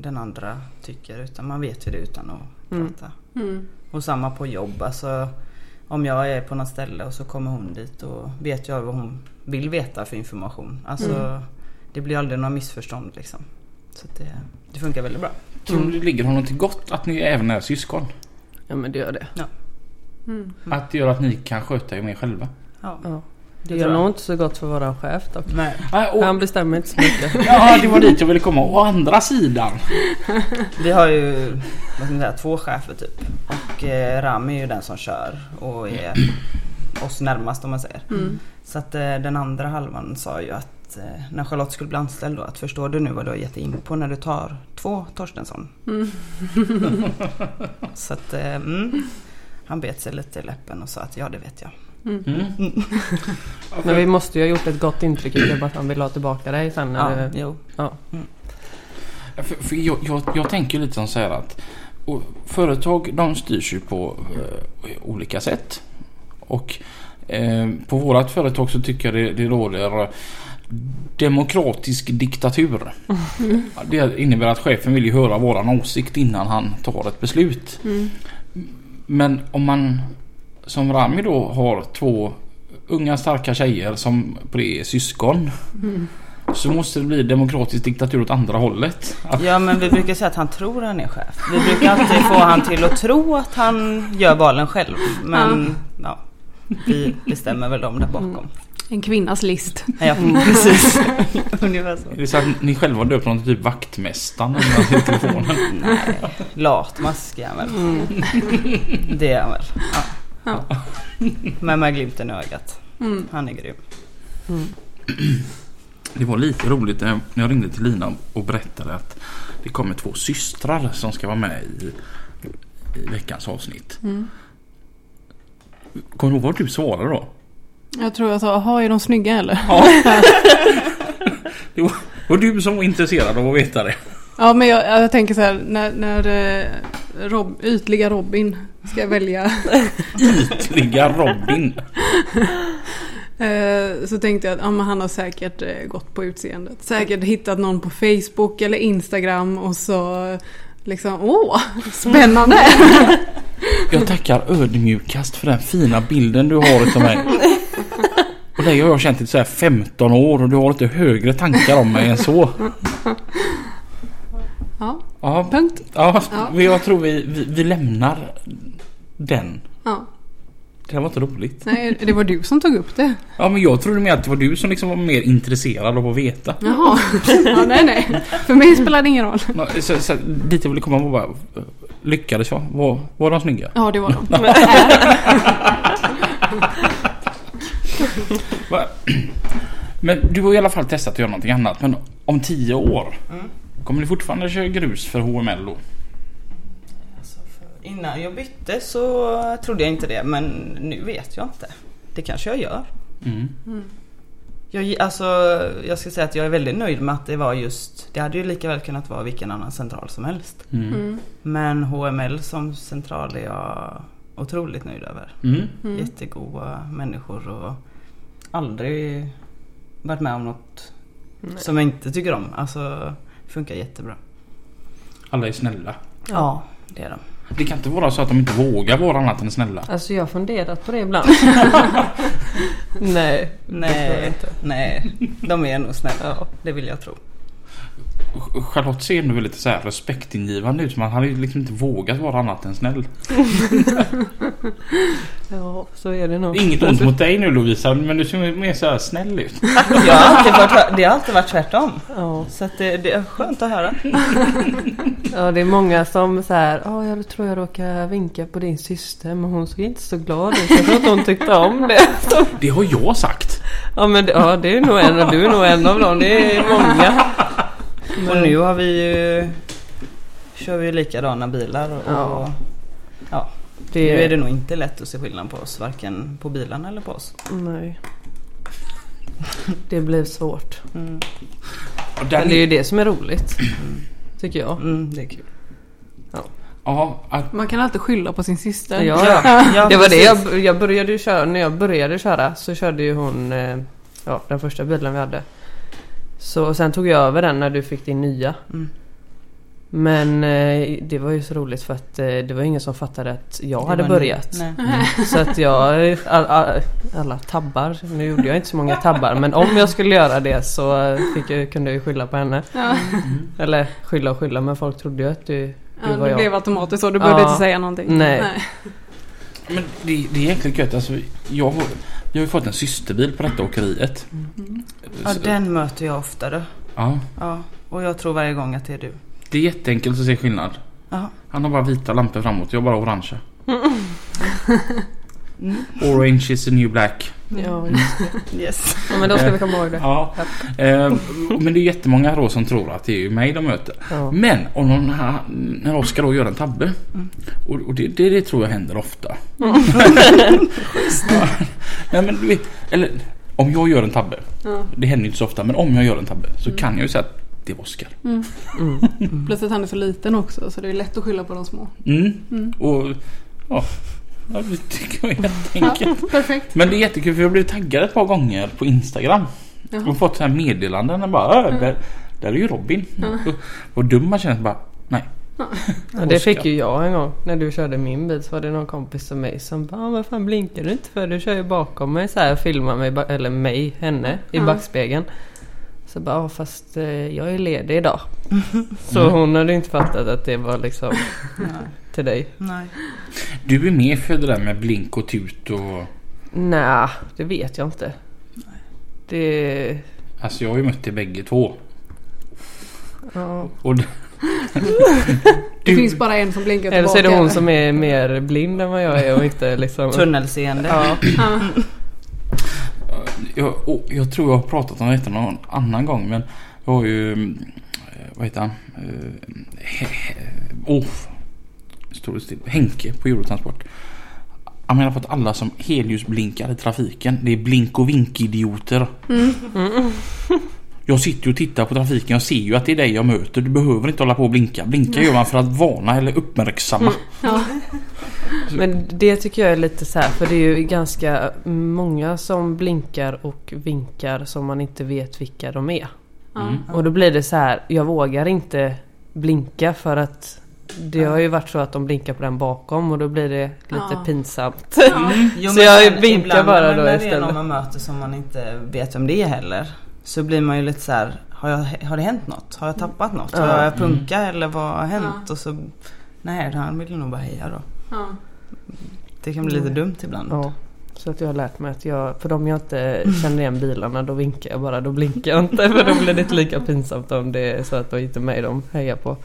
den andra tycker. Utan man vet ju det utan att Mm. prata. Mm. Och samma på jobb. Alltså, om jag är på något ställe och så kommer hon dit och vet jag vad hon vill veta för information. Alltså, Mm. Det blir aldrig några missförstånd liksom. Så att det, det funkar väldigt bra. Tror du det ligger honom till gott att ni även är syskon? Ja men det gör det. Mm. Att det gör att ni kan sköta er mer själva? Ja. Ja. Det gör nog inte så gott för våran chef dock. Nej. Han bestämmer inte så mycket. ja, det var dit jag ville komma. Å andra sidan. Vi har ju vad ska man säga, två chefer typ. Och eh, Rami är ju den som kör och är oss närmast om man säger. Mm. Så att eh, den andra halvan sa ju att eh, när Charlotte skulle bli anställd då att förstår du nu vad du har gett in på när du tar två Torstensson? Mm. Så att eh, mm, han bet sig lite i läppen och sa att ja det vet jag. Mm. Men vi måste ju ha gjort ett gott intryck i det att han vill ha tillbaka dig sen Ja, du... jo. Ja. För, för jag, jag, jag tänker lite som så här att och företag de styrs ju på eh, olika sätt. Och eh, på vårat företag så tycker jag det, det råder demokratisk diktatur. Ja, Det innebär att chefen vill ju höra våran åsikt innan han tar ett beslut. Mm. Men om man som Rami då har två unga starka tjejer som på det är syskon. Mm. Så måste det bli demokratisk diktatur åt andra hållet. Ja men vi brukar säga att han tror han är chef. Vi brukar alltid få han till att tro att han gör valen själv. Men ja, vi bestämmer väl dem där bakom. En kvinnas list. Ja precis. Ungefär så. är det så att ni själva har döpt någon typ vaktmästaren i telefonen? Nej, latmask är han väl. Det är han väl. Ja. Ja. Men med glimten i ögat. Mm. Han är grym. Det var lite roligt när jag ringde till Lina och berättade att det kommer två systrar som ska vara med i, i veckans avsnitt. Mm. Kommer du ihåg vad du svarade då? Jag tror jag sa, jaha är de snygga eller? Ja. det var, var du som var intresserad av att veta det. Ja men jag, jag tänker så här när, när eh, Rob, ytliga Robin ska välja Ytliga Robin. eh, så tänkte jag att ja, han har säkert eh, gått på utseendet. Säkert hittat någon på Facebook eller Instagram och så liksom åh spännande. Jag tackar ödmjukast för den fina bilden du har utav mig. Och dig har jag känt i så här 15 år och du har lite högre tankar om mig än så. Ja. Ja, Punkt. ja, Ja. jag tror vi, vi, vi lämnar den. Ja. Det här var inte roligt. Nej, det var du som tog upp det. Ja men jag trodde mer att det var du som liksom var mer intresserad av att veta. Jaha. Ja, nej, nej. För mig spelar det ingen roll. Ja, Så, så, dit jag ville komma var bara Lyckades jag? Var, var de snygga? Ja, det var de. Men du har i alla fall testat att göra någonting annat. Men om tio år Kommer du fortfarande köra grus för HML då? Alltså, för innan jag bytte så trodde jag inte det men nu vet jag inte. Det kanske jag gör. Mm. Jag, alltså, jag ska säga att jag är väldigt nöjd med att det var just, det hade ju lika väl kunnat vara vilken annan central som helst. Mm. Mm. Men HML som central är jag otroligt nöjd över. Mm. Mm. Jättegoda människor och aldrig varit med om något som jag inte tycker om. Alltså funkar jättebra. Alla är snälla. Ja, det är de. Det kan inte vara så att de inte vågar vara annat än snälla. Alltså jag har funderat på det ibland. Nej. det tror jag Nej, inte. nej, de är nog snälla. Ja. Det vill jag tro. Charlotte ser ändå lite så här respektingivande ut. Man hade ju liksom inte vågat vara annat än snäll. Ja, så är det nog. Inget ont mot dig nu Lovisa, men du ser mer så här snäll ut. Jag har alltid varit, det har alltid varit tvärtom. Ja. Så att det, det är skönt att höra. ja, det är många som så här, ja jag tror jag råkade vinka på din syster men hon såg inte så glad ut. Jag tror att hon tyckte om det. Det har jag sagt. ja men det, ja, det är nog en du är nog en av dem. Det är många. Och nu har vi ju kör vi ju likadana bilar och Ja. ja. Det, nu är det nog inte lätt att se skillnad på oss varken på bilarna eller på oss. Nej. Det blir svårt. Mm. Men det är ju det som är roligt. Tycker jag. Mm, det är kul. Ja, att, Man kan alltid skylla på sin syster. Ja, ja. Ja, Det var det jag, jag började ju köra. När jag började köra så körde ju hon eh, ja, den första bilen vi hade. Så sen tog jag över den när du fick din nya. Mm. Men eh, det var ju så roligt för att eh, det var ingen som fattade att jag Det hade börjat. ny- Nej. Så att jag, all, all, alla tabbar, nu gjorde jag inte så många tabbar men om jag skulle göra det så fick jag, kunde jag ju skylla på henne. Ja. Eller skylla och skylla men folk trodde ju att du, du Ja, var det jag. blev automatiskt så. Du behövde Ja. inte säga någonting. Nej. Men det, det är egentligen gött. Alltså, jag, jag har ju fått en systerbil på detta åkeriet. Ja, Så- den möter jag oftare. ja, Ja, och jag tror varje gång att det är du. det är jätteenkelt att se skillnad. Ja. Han har bara vita lampor framåt, jag har bara orangea. Mm. Orange is the new black. Ja, just det. Yes. ja men då ska vi komma ihåg det. Ja. Eh, men det är jättemånga då som tror att det är ju mig de möter. Ja. Men om någon här, när Oskar då gör en tabbe. Och, och det, det, det tror jag händer ofta. ja. Nej, men, du vet, eller om jag gör en tabbe. Ja. Det händer ju inte så ofta men om jag gör en tabbe så kan jag ju säga att det var Oskar. Mm. Plus att han är så liten också så det är lätt att skylla på de små. Mm. Mm. Och ja, ja, det tycker jag är jätteenkelt. Perfekt. Men det är jättekul för jag blev taggad ett par gånger på Instagram. Jaha. Och fått så här meddelanden och bara äh, där, där är ju Robin. Och, och dum man känner bara nej. Ja, det fick ju jag en gång. När du körde min bil så var det någon kompis till mig som bara "Ah, vad fan blinkar du inte för? Du kör ju bakom mig så här och filmar mig, eller mig, henne i Ja. backspegeln. Så bara "Ja, fast eh, jag är ledig idag. Så Mm. hon hade inte fattat att det var liksom. Till dig. Nej. Du är med för det där med blink och tut och Nej, det vet jag inte. Det... Alltså jag har ju mött er bägge två. Ja. Och d- Det finns bara en som blinkar Eller så tillbaka. är det hon som är mer blind än vad jag är och inte liksom... Tunnelseende. Ja. Ja. jag, jag tror jag har pratat om detta någon annan gång men jag har ju eh, vad heter han? Eh, he, he, oh, det still. Henke på Eurotransport. Han menar på att alla som helljusblinkar i trafiken det är blink och vink-idioter. Jag sitter ju och tittar på trafiken och ser ju att det är dig jag möter. Du behöver inte hålla på och blinka. Blinka gör man för att varna eller uppmärksamma. Ja. Men det tycker jag är lite så här för det är ju ganska många som blinkar och vinkar som man inte vet vilka de är. Mm. Och då blir det så här, jag vågar inte blinka för att det har ju varit så att de blinkar på den bakom och då blir det lite Ja. pinsamt. Jo, Så jag vinkar ibland bara när då det är istället. någon man möter som man inte vet vem det är heller. så blir man ju lite så här, har, jag, har det hänt något? Har jag tappat något? Ja. Har jag punka eller vad har hänt? Ja. Och så, nej han vill nog bara heja då. Ja. Det kan bli lite dumt ibland. Ja. Så att jag har lärt mig att jag, för de jag inte känner igen bilarna då vinkar jag bara, då blinkar jag inte för då blir det inte lika pinsamt om det är så att det inte är mig de hejar på.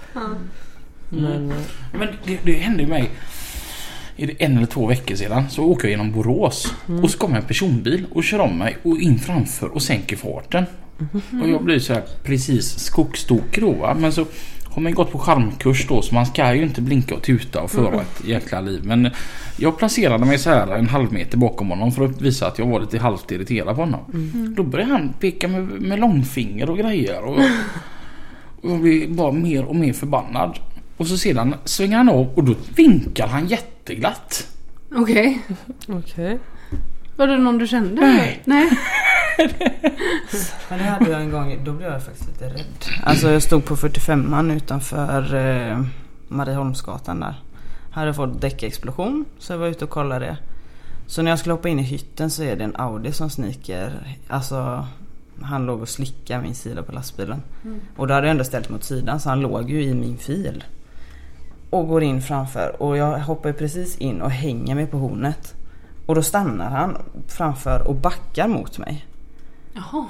Men eh, Men det, det hände ju mig. Är det en eller två veckor sedan så åker jag genom Borås och så kommer en personbil och kör om mig och in framför och sänker farten. Och jag blir så här precis skogstokig då va. Men så har man gått på charmkurs då så man ska ju inte blinka och tuta och föra ett jäkla liv. Men jag placerade mig så här en halv meter bakom honom för att visa att jag var lite halvt irriterad på honom. Då började han peka med, med långfinger och grejer. Och, och jag blev bara mer och mer förbannad. Och så sedan svänger han av och då vinkar han jätteglatt. Okej. okej. Var det någon du kände? Nej. Nej. Men det hade jag en gång, då blev jag faktiskt lite rädd. Alltså jag stod på 45an utanför eh, Marieholmsgatan där. Hade fått däckexplosion så jag var ute och kollade det. Så när jag skulle hoppa in i hytten så är det en Audi som sniker. Alltså han låg och slickade min sida på lastbilen. Och då hade jag ändå ställt mot sidan så han låg ju i min fil. Och går in framför och jag hoppar precis in och hänger mig på hornet. Och då stannar han framför och backar mot mig. Jaha.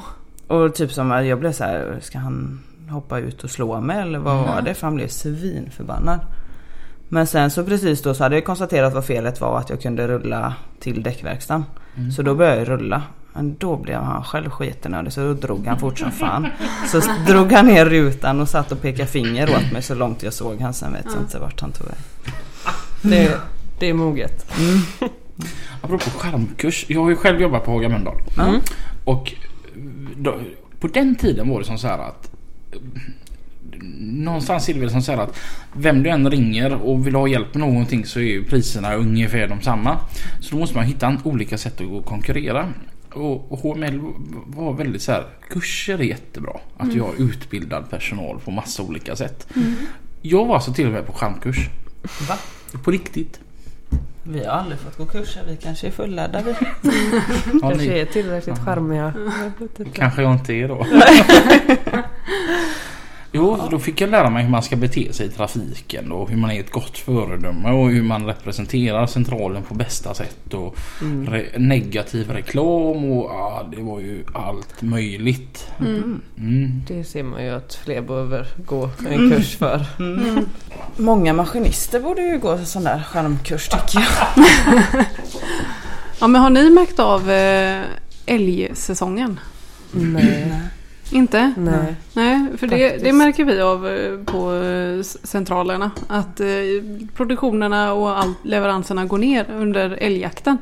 Och typ som att jag blev så här, ska han hoppa ut och slå mig eller vad var det? För han blev svinförbannad. Men sen så precis då så hade jag konstaterat vad felet var att jag kunde rulla till däckverkstan. Så då började jag rulla. Men då blev han själv skitnödig så då drog han fort som fan. Så drog han ner rutan och satt och pekade finger åt mig så långt jag såg han. Sen vet jag inte vart han tog vägen. Det, det är moget. Apropå charmkurs. Jag har ju själv jobbat på Haga Mölndal. Ja. Och då, på den tiden var det som så här att Någonstans är det väl som så här att vem du än ringer och vill ha hjälp med någonting så är ju priserna ungefär de samma. Så då måste man hitta en- olika sätt att konkurrera. Och, och HML var väldigt så här, kurser är jättebra. Att du har utbildad personal på massa olika sätt. Jag var alltså till och med på charmkurs. Va? På riktigt. Vi har aldrig fått gå kurser. Vi kanske är fulladda vi. Ja, Kanske ni, är tillräckligt charmiga. Jag kanske jag inte är då. Jo, då fick jag lära mig hur man ska bete sig i trafiken och hur man är ett gott föredöme och hur man representerar centralen på bästa sätt och re- negativ reklam och ja, det var ju allt möjligt. Mm. Mm. Det ser man ju att fler behöver gå en kurs för. Många maskinister borde ju gå sån där charmkurs tycker jag. Ja men har ni märkt av eh, älgsäsongen? Nej. Inte? Nej. Nej, för det, det märker vi av eh, på eh, centralerna. Att eh, produktionerna och all, leveranserna går ner under älgjakten.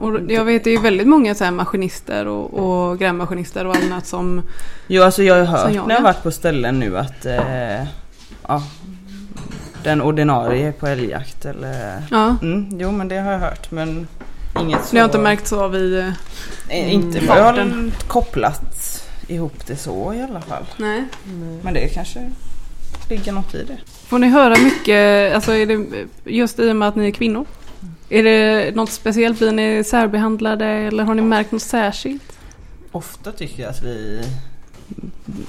Och jag vet det är väldigt många så maskinister och, och grävmaskinister och annat som... Jo alltså jag har hört jag, när jag ja. varit på ställen nu att eh, ja, den ordinarie är på älgjakt eller Ja, mm, Jo men det har jag hört men inget så det har inte märkts av i... Inte Mm, jag har kopplat ihop det så i alla fall. Nej. Men det kanske ligger något i det. Får ni höra mycket, alltså är det just i och med att ni är kvinnor? Är det något speciellt? Blir ni särbehandlade eller har ni märkt något särskilt? Ofta tycker jag att vi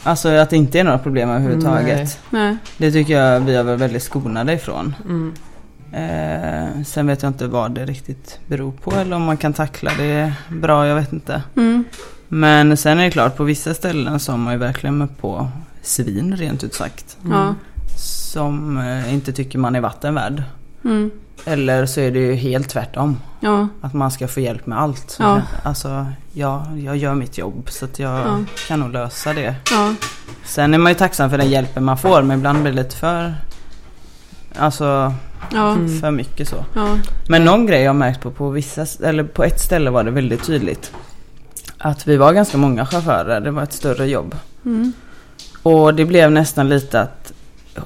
Alltså att det inte är några problem överhuvudtaget. Nej. Det tycker jag vi är väl väldigt skonade ifrån. Mm. Eh, sen vet jag inte vad det riktigt beror på eller om man kan tackla det bra, jag vet inte. Mm. Men sen är det klart, på vissa ställen så har man ju verkligen mött på svin rent ut sagt. Ja. Som eh, inte tycker man är vatten värd. Mm. Eller så är det ju helt tvärtom. Ja. Att man ska få hjälp med allt. Ja. Alltså, ja, jag gör mitt jobb så att jag Ja. kan nog lösa det. Ja. Sen är man ju tacksam för den hjälpen man får men ibland blir det lite för Alltså Ja. Mm. för mycket så. Ja. Men någon grej jag har märkt på på vissa, eller på ett ställe var det väldigt tydligt. Att vi var ganska många chaufförer, det var ett större jobb. Mm. Och det blev nästan lite att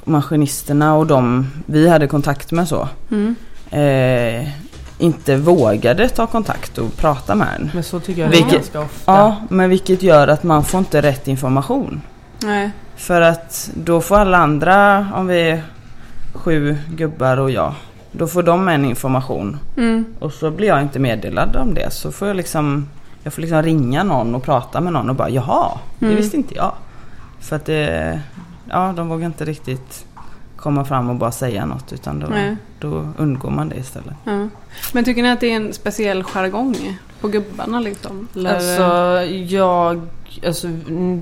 maskinisterna och de vi hade kontakt med så. Mm. Eh, inte vågade ta kontakt och prata med en. Men så tycker jag Vilket- det är ganska ofta. Ja, men vilket gör att man får inte rätt information. Nej. För att då får alla andra, om vi är sju gubbar och jag, då får de en information. Mm. Och så blir jag inte meddelad om det. Så får jag liksom, Jag får liksom ringa någon och prata med någon och bara jaha, det Mm. visste inte jag. För att det, ja de vågar inte riktigt komma fram och bara säga något utan då, Nej. då undgår man det istället. Ja. Men tycker ni att det är en speciell jargong på gubbarna liksom? Eller- Alltså jag, alltså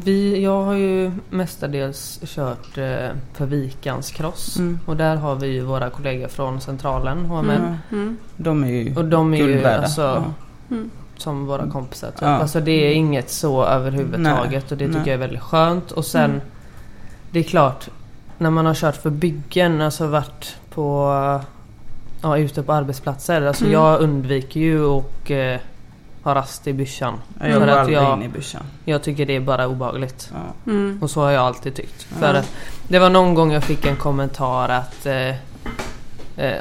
vi, jag har ju mestadels kört eh, för Vikans cross. Mm. Och där har vi ju våra kollegor från centralen, HMN. Mm. Mm. De är ju Och de är ju guldvärda. alltså Ja. Mm. som våra kompisar typ. Ja. Alltså det är inget så överhuvudtaget och det tycker Nej. jag är väldigt skönt. Och sen Mm. det är klart när man har kört för byggen, alltså varit på ja, ute på arbetsplatser. Alltså Mm. jag undviker ju och eh, ha rast i byschan. Jag går aldrig jag- in i byschan. Jag tycker det är bara obehagligt. Ja. Mm. Och så har jag alltid tyckt. För att det var någon gång jag fick en kommentar att eh,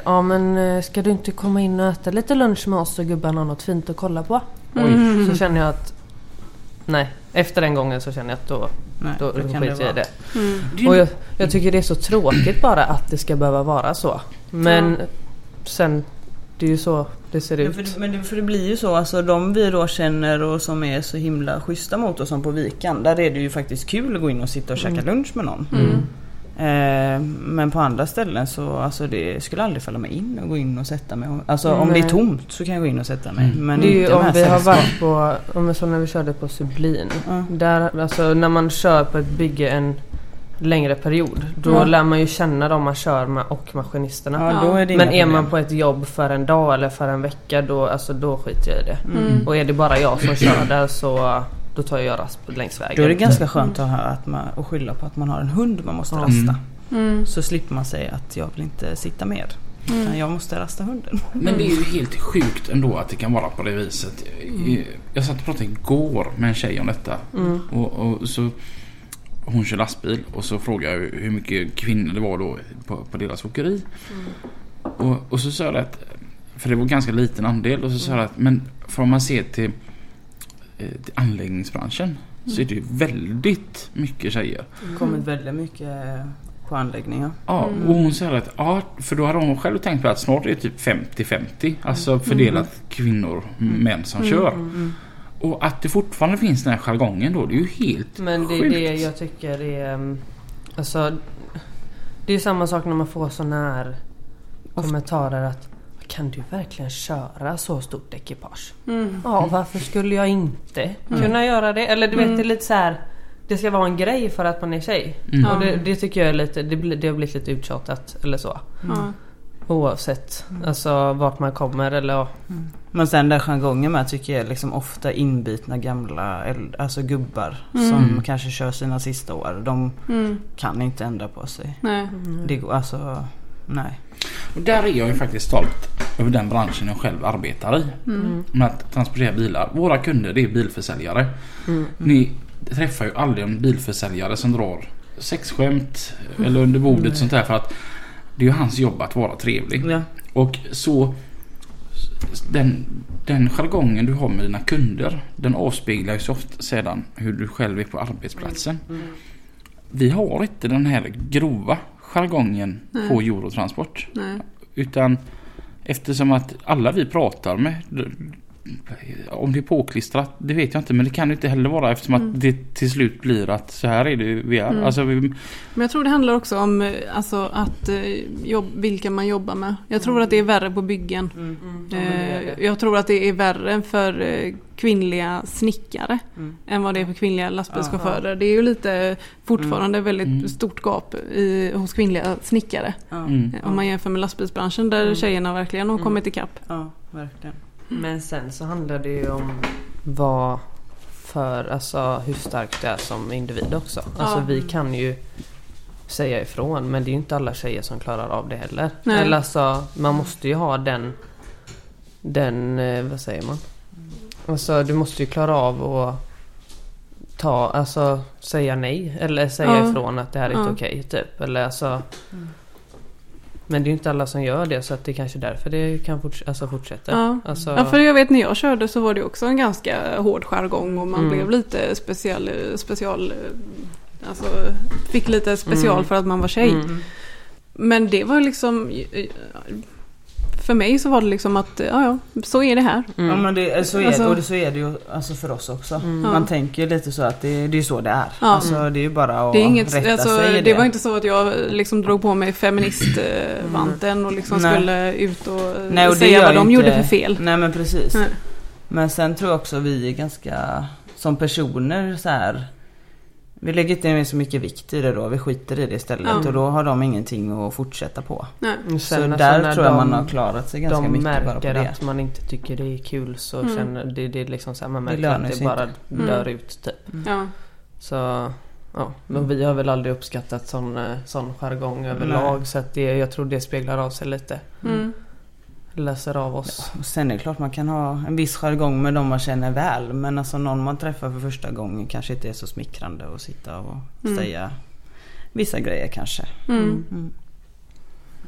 Ja men eh, ska du inte komma in och äta lite lunch med oss och gubbarna har något fint att kolla på? Mm. Så känner jag att Nej, efter den gången så känner jag att då, Nej, då det kan skiter jag i det. Mm. Och jag, jag tycker det är så tråkigt bara att det ska behöva vara så. Men sen, det är ju så det ser Ja, ut. för, det- men det, för det blir ju så, alltså de vi då känner och som är så himla schyssta mot oss som på Vikan. Där är det ju faktiskt kul att gå in och sitta och käka lunch med någon. Mm. Eh, men på andra ställen så alltså det skulle aldrig falla mig in och gå in och sätta mig. Alltså om det är Nej. tomt så kan jag gå in och sätta mig. Mm. Men Det är ju om vi har varit på, om som när vi körde på Sublin. Ja. Där, alltså när man kör på ett bygge en längre period. Då Ja. lär man ju känna de man kör med och maskinisterna. Ja, då är det Men är man på ett jobb för en dag eller för en vecka då, alltså, då skiter jag i det. Mm. Och är det bara jag som kör där så då tar jag rast längs vägen. Då är det ganska skönt att, ha, att, man, att skylla på att man har en hund man måste rasta. Mm. Så slipper man säga att jag vill inte sitta med. Mm. Jag måste rasta hunden. Men det är ju helt sjukt ändå att det kan vara på det viset. Jag satt och pratade igår med en tjej om detta. Mm. Och, och så hon kör lastbil och så frågade jag hur mycket kvinnor det var då på, på deras åkeri. Och, och så sa jag att, för det var ganska liten andel, och så sa jag att men för om man eh, till anläggningsbranschen så är det ju väldigt mycket tjejer. kommit väldigt mycket på anläggningar. Ja, Mm. och hon säger att ja, för då hade hon själv tänkt på att snart är det typ 50-50. Alltså fördelat kvinnor, män som kör. Mm. Och att det fortfarande finns den här jargongen då, det är ju helt Men det är sjukt. det jag tycker är... Alltså... Det är samma sak när man får såna här kommentarer att kan du verkligen köra så stort ekipage? Mm. Ja, varför skulle jag inte kunna göra det? Eller du vet, det är lite så här. Det ska vara en grej för att man är tjej. Mm. Och det, det tycker jag är lite, det, det har blivit lite uttjatat eller så. Oavsett alltså vart man kommer eller Men sen den jargongen med tycker jag är liksom ofta inbitna gamla alltså gubbar Mm. som kanske kör sina sista år. De Mm. kan inte ändra på sig. Nej. Det går alltså, nej. Och där är jag ju faktiskt stolt över den branschen jag själv arbetar i. Mm. Med att transportera bilar. Våra kunder det är bilförsäljare. Mm. Ni träffar ju aldrig en bilförsäljare som drar sexskämt eller under bordet sånt där för att det är ju hans jobb att vara trevlig. Ja. Och så den, den jargongen du har med dina kunder den avspeglar ju så ofta sedan hur du själv är på arbetsplatsen. Vi har inte den här grova jargongen Nej. på Eurotransport. Nej. Utan eftersom att alla vi pratar med om det är påklistrat, det vet jag inte men det kan det inte heller vara eftersom Mm. att det till slut blir att så här är det vi är. Mm. Alltså, vi, Men jag tror det handlar också om eh, alltså, att, eh, jobb, vilka man jobbar med. Jag tror att det är värre på byggen. Eh, jag tror att det är värre för kvinnliga snickare Mm. än vad det är för kvinnliga lastbilschaufförer. Det är ju lite fortfarande väldigt Mm. stort gap i, hos kvinnliga snickare. Ja, mm. Om man jämför med lastbilsbranschen där Mm. tjejerna verkligen har Mm. kommit ikapp. ja, verkligen. Men sen så handlar det ju om vad för, alltså hur stark du är som individ också. Alltså vi kan ju säga ifrån men det är ju inte alla tjejer som klarar av det heller. Nej. Eller alltså man måste ju ha den, den, eh, vad säger man? Alltså du måste ju klara av att ta, alltså säga nej eller säga Ja. ifrån att det här är Ja. inte okej typ. Eller alltså Men det är ju inte alla som gör det så att det är kanske därför det kan forts- alltså fortsätta. Ja. Alltså, Ja, för jag vet när jag körde så var det också en ganska hård jargong och man Mm. blev lite special, special alltså fick lite special Mm. för att man var tjej. Mm. Men det var liksom för mig så var det liksom att ja, ja, så är det här. Ja men det, så, är Alltså- det, och det, så är det ju alltså för oss också. Ja. Man tänker ju lite så att det, det är så det är. Ja. Alltså det är ju bara att Det, är inget, rätta alltså, sig i det var inte så att jag liksom drog på mig feministvanten och liksom Nej. skulle ut och, Nej, och det säga vad de inte- gjorde för fel. Nej men precis. Nej. Men sen tror jag också vi är ganska, som personer så här. Vi lägger inte ner så mycket vikt i det då, vi skiter i det istället Ja. och då har de ingenting att fortsätta på. Nej. Sen så alltså där när tror jag de- man har klarat sig ganska de mycket bara på märker det. att man inte tycker det är kul så Mm. känner det, det är liksom så här, man märker att det bara Mm. dör ut typ. Ja. Så ja, men vi har väl aldrig uppskattat sån, eh, sån jargong överlag så att det, jag tror det speglar av sig lite. Mm. Läser av oss. Och sen är det klart man kan ha en viss jargong med de man känner väl. Men alltså någon man träffar för första gången kanske inte är så smickrande att sitta och Mm. säga vissa grejer kanske. Mm. Mm.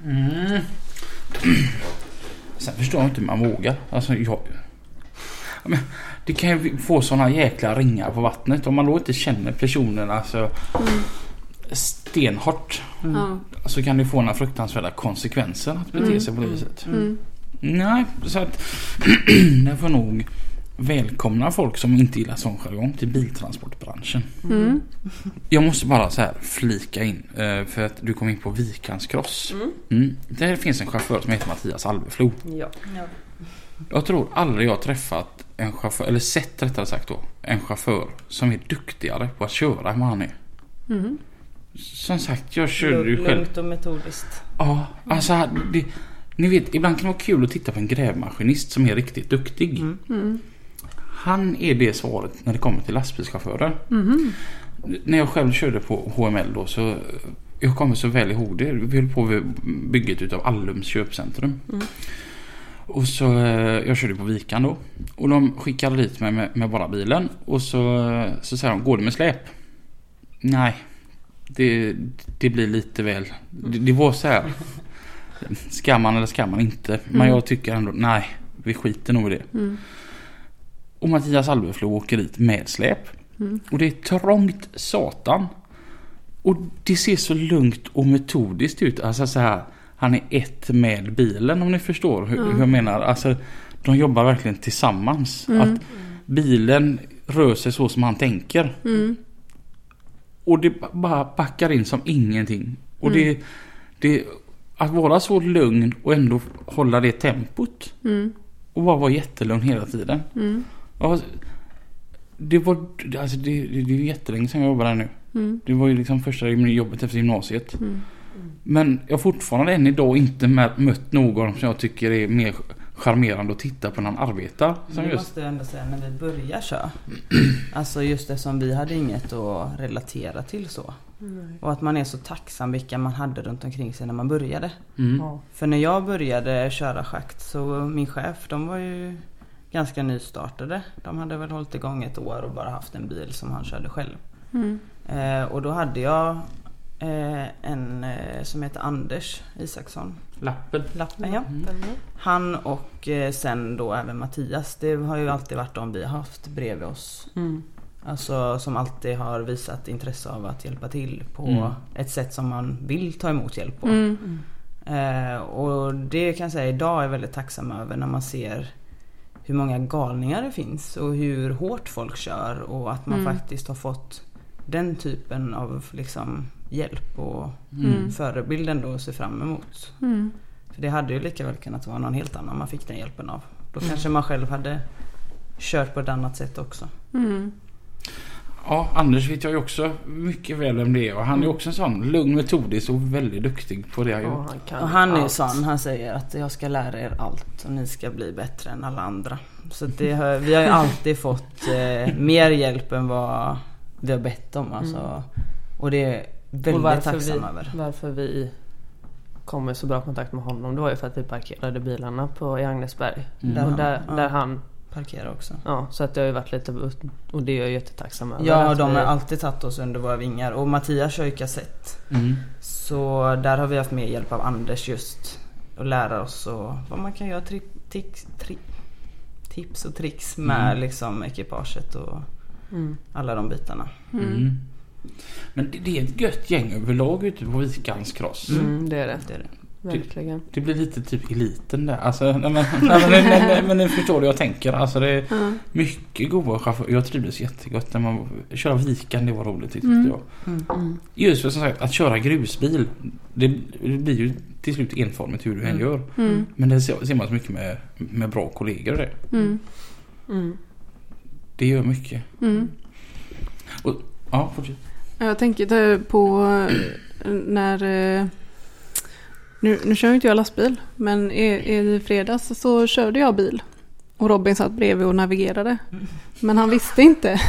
Mm. Sen förstår jag inte hur man vågar. Alltså jag... Ja, Men, det kan ju få såna jäkla ringar på vattnet. Om man då inte känner personen alltså stenhårt. Ja. Så kan det få några fruktansvärda konsekvenser att bete Mm. sig på det viset. Mm. Nej, så att får nog välkomna folk som inte gillar sån jargong till biltransportbranschen. Mm. Jag måste bara så här flika in eh, för att du kom in på Vikans Cross. Mm. Mm. Där finns en chaufför som heter Mattias Alveflo. Ja. Jag tror aldrig jag har träffat en chaufför, eller sett rättare sagt då, en chaufför som är duktigare på att köra än vad han är. Mm. Som sagt, jag körde ju själv. Lugnt och metodiskt. Ja, alltså det, ni vet, ibland kan det vara kul att titta på en grävmaskinist som är riktigt duktig. Mm. Mm. Han är det svaret när det kommer till lastbilschaufförer. Mhm. När jag själv körde på HML då så jag kommer så väl ihåg det. Vi höll på med bygget utav Allums köpcentrum. Mm. Och så eh, jag körde på Vikan då. Och de skickade dit mig med, med bara bilen. Och så, så säger de, går det med släp? Nej. Det, det blir lite väl. Det, det var så här. Ska man eller ska man inte? Men Mm. jag tycker ändå, nej. Vi skiter nog i det. Mm. Och Mattias Alveflo åker dit med släp. Mm. Och det är trångt satan. Och det ser så lugnt och metodiskt ut. Alltså så här. Han är ett med bilen om ni förstår hur, hur jag menar. Alltså de jobbar verkligen tillsammans. Mm. Att bilen rör sig så som han tänker. Mm. Och det ba- bara backar in som ingenting. Och Mm. det, det... Att vara så lugn och ändå hålla det tempot. Mm. Och bara vara jättelugn hela tiden. Mm. Ja, det var... Alltså det, det, det är ju jättelänge sedan jag jobbade här nu. Mm. Det var ju liksom första jobbet efter gymnasiet. Mm. Men jag har fortfarande än idag inte mö- mött någon som jag tycker är mer charmerande att titta på när han arbetar. Som Det måste jag ändå säga när vi började köra. Alltså just det som vi hade inget att relatera till så. Och att man är så tacksam vilka man hade runt omkring sig när man började. Mm. Ja. För när jag började köra schakt så min chef de var ju ganska nystartade. De hade väl hållit igång ett år och bara haft en bil som han körde själv. Mm. Eh, och då hade jag eh, en eh, som heter Anders Isaksson. Lappen. Lappen ja. Mm. Han och eh, sen då även Mattias. Det har ju alltid varit de vi har haft bredvid oss. Mm. Alltså som alltid har visat intresse av att hjälpa till på Mm. ett sätt som man vill ta emot hjälp på. Mm. Eh, och det kan jag säga idag är jag väldigt tacksam över när man ser hur många galningar det finns och hur hårt folk kör och att man Mm. faktiskt har fått den typen av liksom hjälp och Mm. förebild ändå att se fram emot. Mm. För det hade ju lika väl kunnat vara någon helt annan man fick den hjälpen av. Då Mm. kanske man själv hade kört på ett annat sätt också. Mm. Ja, Anders vet jag ju också mycket väl vem det är. Och han är också en sån lugn, metodisk och väldigt duktig på det han gör. han kan Och han är ju sån, han säger att jag ska lära er allt och ni ska bli bättre än alla andra. Så det har, vi har ju alltid fått eh, mer hjälp än vad vi har bett om. Alltså. Och det är väldigt varför tacksam vi, över. Varför vi kom i så bra kontakt med honom det var ju för att vi parkerade bilarna på, i Agnesberg. Mm. Och där, Ja. där han, Parkera också. ja så att det har ju varit lite, och det är jag jättetacksam över. Ja, de vi- har alltid tagit oss under våra vingar. Och Mattias kör ju kassett. Mm. Så där har vi haft mer hjälp av Anders just. Att lära oss och vad man kan göra. Tri, tix, tri, tips och tricks med Mm. liksom ekipaget och Mm. alla de bitarna. Mm. Mm. Men det, det är ett gött gäng överlag ute på Vikans cross. Mm, det är det. Det är det. Verkligen. Det blir lite typ eliten där. Alltså, nej, men, nej, men, nej, nej, men ni förstår hur jag tänker. Alltså, det är Ja. mycket goda chaufförer. Jag trivdes jättegott när man köra vikan. Det var roligt tyckte Mm. jag. Mm. Just för som sagt att köra grusbil. Det, det blir ju till slut enformigt hur du än Mm. gör. Mm. Men det ser, ser man så mycket med, med bra kollegor och det. Mm. Mm. Det gör mycket. Mm. Ja, fortsätt. Jag tänker på eh, när... Nu, nu kör inte jag lastbil, men i, i fredags så körde jag bil. Och Robin satt bredvid och navigerade. Men han visste inte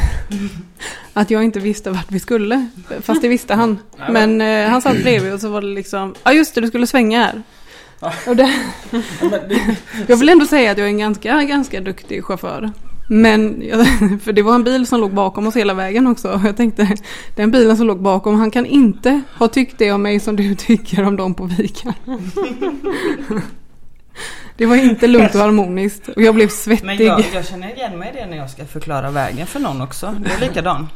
att jag inte visste vart vi skulle. Fast det visste han. Men eh, han satt bredvid och så var det liksom, ja just det, du skulle svänga här. Och det, jag vill ändå säga att jag är en ganska, ganska duktig chaufför. Men, för det var en bil som låg bakom oss hela vägen också. Jag tänkte, den bilen som låg bakom, han kan inte ha tyckt det om mig som du tycker om dem på viken. Det var inte lugnt och harmoniskt och jag blev Men svettig. jag, jag känner igen mig i det när jag ska förklara vägen för någon också. Det är likadan.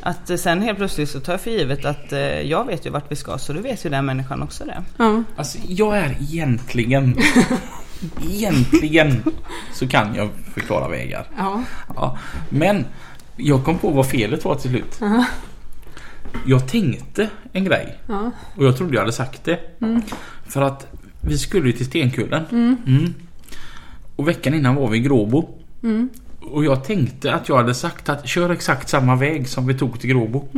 Att eh, sen helt plötsligt så tar jag för givet att eh, jag vet ju vart vi ska så då vet ju den människan också det. Ja, Alltså jag är egentligen Egentligen så kan jag förklara vägar. ja, Ja, men jag kom på vad felet var till slut. Aha. Jag tänkte en grej ja. och jag trodde jag hade sagt det. Mm. För att vi skulle ju till Stenkullen. Mm. Mm. Och veckan innan var vi i Gråbo. Mm. Och jag tänkte att jag hade sagt att kör exakt samma väg som vi tog till Gråbo.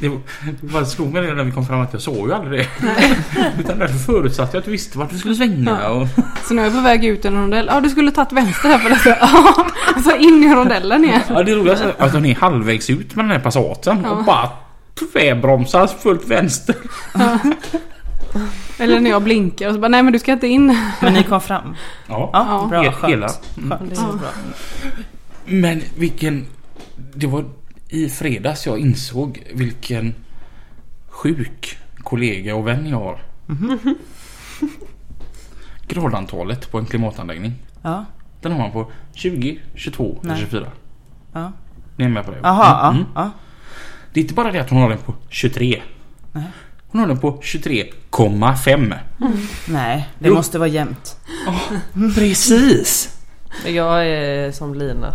Det var- det bara slog mig när vi kom fram att jag såg ju aldrig det. Utan därför förutsatte jag att du visste vart du skulle svänga. Ja. Och, Så nu är jag på väg ut i en rondell. Ja, du skulle tagit vänster här för det. Ja, så in i rondellen igen. ja, det roliga är att hon är halvvägs ut med den här Passaten Ja. och bara tvärbromsar fullt vänster. Eller när jag blinkar och så bara, nej men du ska inte in. Men ni kom fram? Ja, Ja, Ja. bra. he- Skönt. hela. Skönt. Det är Ja. bra. Men vilken... Det var i fredags jag insåg vilken sjuk kollega och vän jag har. Gradantalet på en klimatanläggning. Ja. Den har man på 20, 22 eller Nej. 24. Ja. Ni är med på det? Jaha, ja. Mm, mm. ja. Det är inte bara det att hon har den på 23. Nej. Hon har den på 23,5. Nej, det Jo. måste vara jämnt. Precis! Jag är som Lina.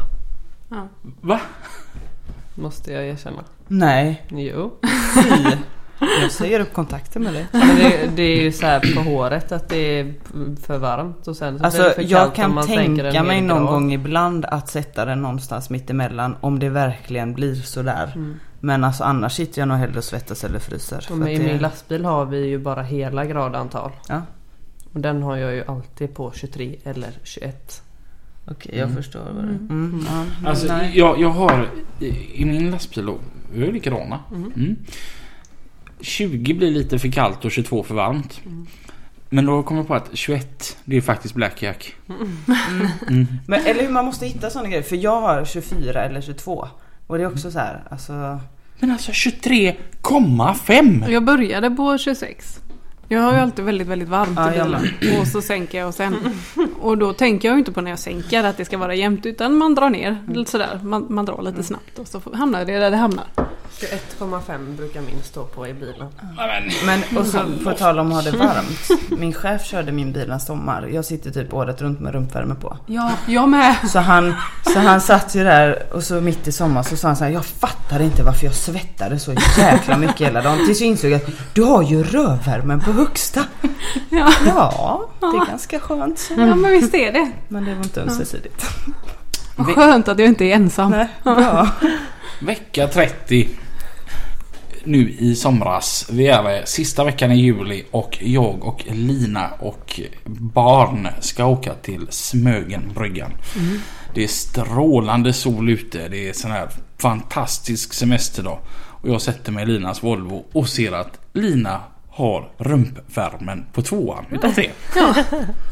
Va? Måste jag erkänna. Nej, Jo. fy. Jag säger upp kontakten med dig. Men det, det är ju så här på håret att det är för varmt och sen så blir Alltså det för jag kallt om kan man tänka mig någon grad. gång ibland att sätta den någonstans mitt emellan om det verkligen blir sådär. Mm. Men alltså annars sitter jag nog hellre och svettas eller fryser. Och I det- min lastbil har vi ju bara hela gradantal. Ja. Och den har jag ju alltid på 23 eller 21. Okej, jag Mm. förstår vad det Mm. mm. ja, Alltså, nej. jag, jag har i, i min lastbil då, vi är likadana. Mm. Mm. 20 blir lite för kallt och 22 för varmt. Men då kommer jag på att 21 det är faktiskt Black Jack. Mm. Men, eller hur man måste hitta sådana grejer. För jag har 24 eller 22. Och det är också så här, alltså. Men alltså 23,5! Jag började på 26. Jag har ju alltid väldigt, väldigt varmt i bilen. Och så sänker jag och sen. Och då tänker jag inte på när jag sänker att det ska vara jämnt. Utan man drar ner lite sådär. Man, man drar lite snabbt och så hamnar det där det hamnar. 21,5 brukar min stå på i bilen. Men och så på tal om att ha det varmt. Min chef körde min bil en sommar. Jag sitter typ året runt med rumpvärme på. Ja, jag med. Så han, så han satt ju där och så mitt i sommar så sa han så här, Jag fattar inte varför jag svettade så jäkla mycket hela dagen. Tills jag insåg att du har ju rövvärmen på högsta. Ja. Ja, det är ganska skönt. så. ja, men visst är det. Men det var inte ömsesidigt. Vad skönt att jag inte är ensam. Nej, bra. Vecka 30. Nu i somras. Vi är sista veckan i juli och jag och Lina och barn ska åka till Smögenbryggan. Det är strålande sol ute. Det är sån här fantastisk semesterdag. Och jag sätter mig i Linas Volvo och ser att Lina har rumpvärmen på tvåan utav tre.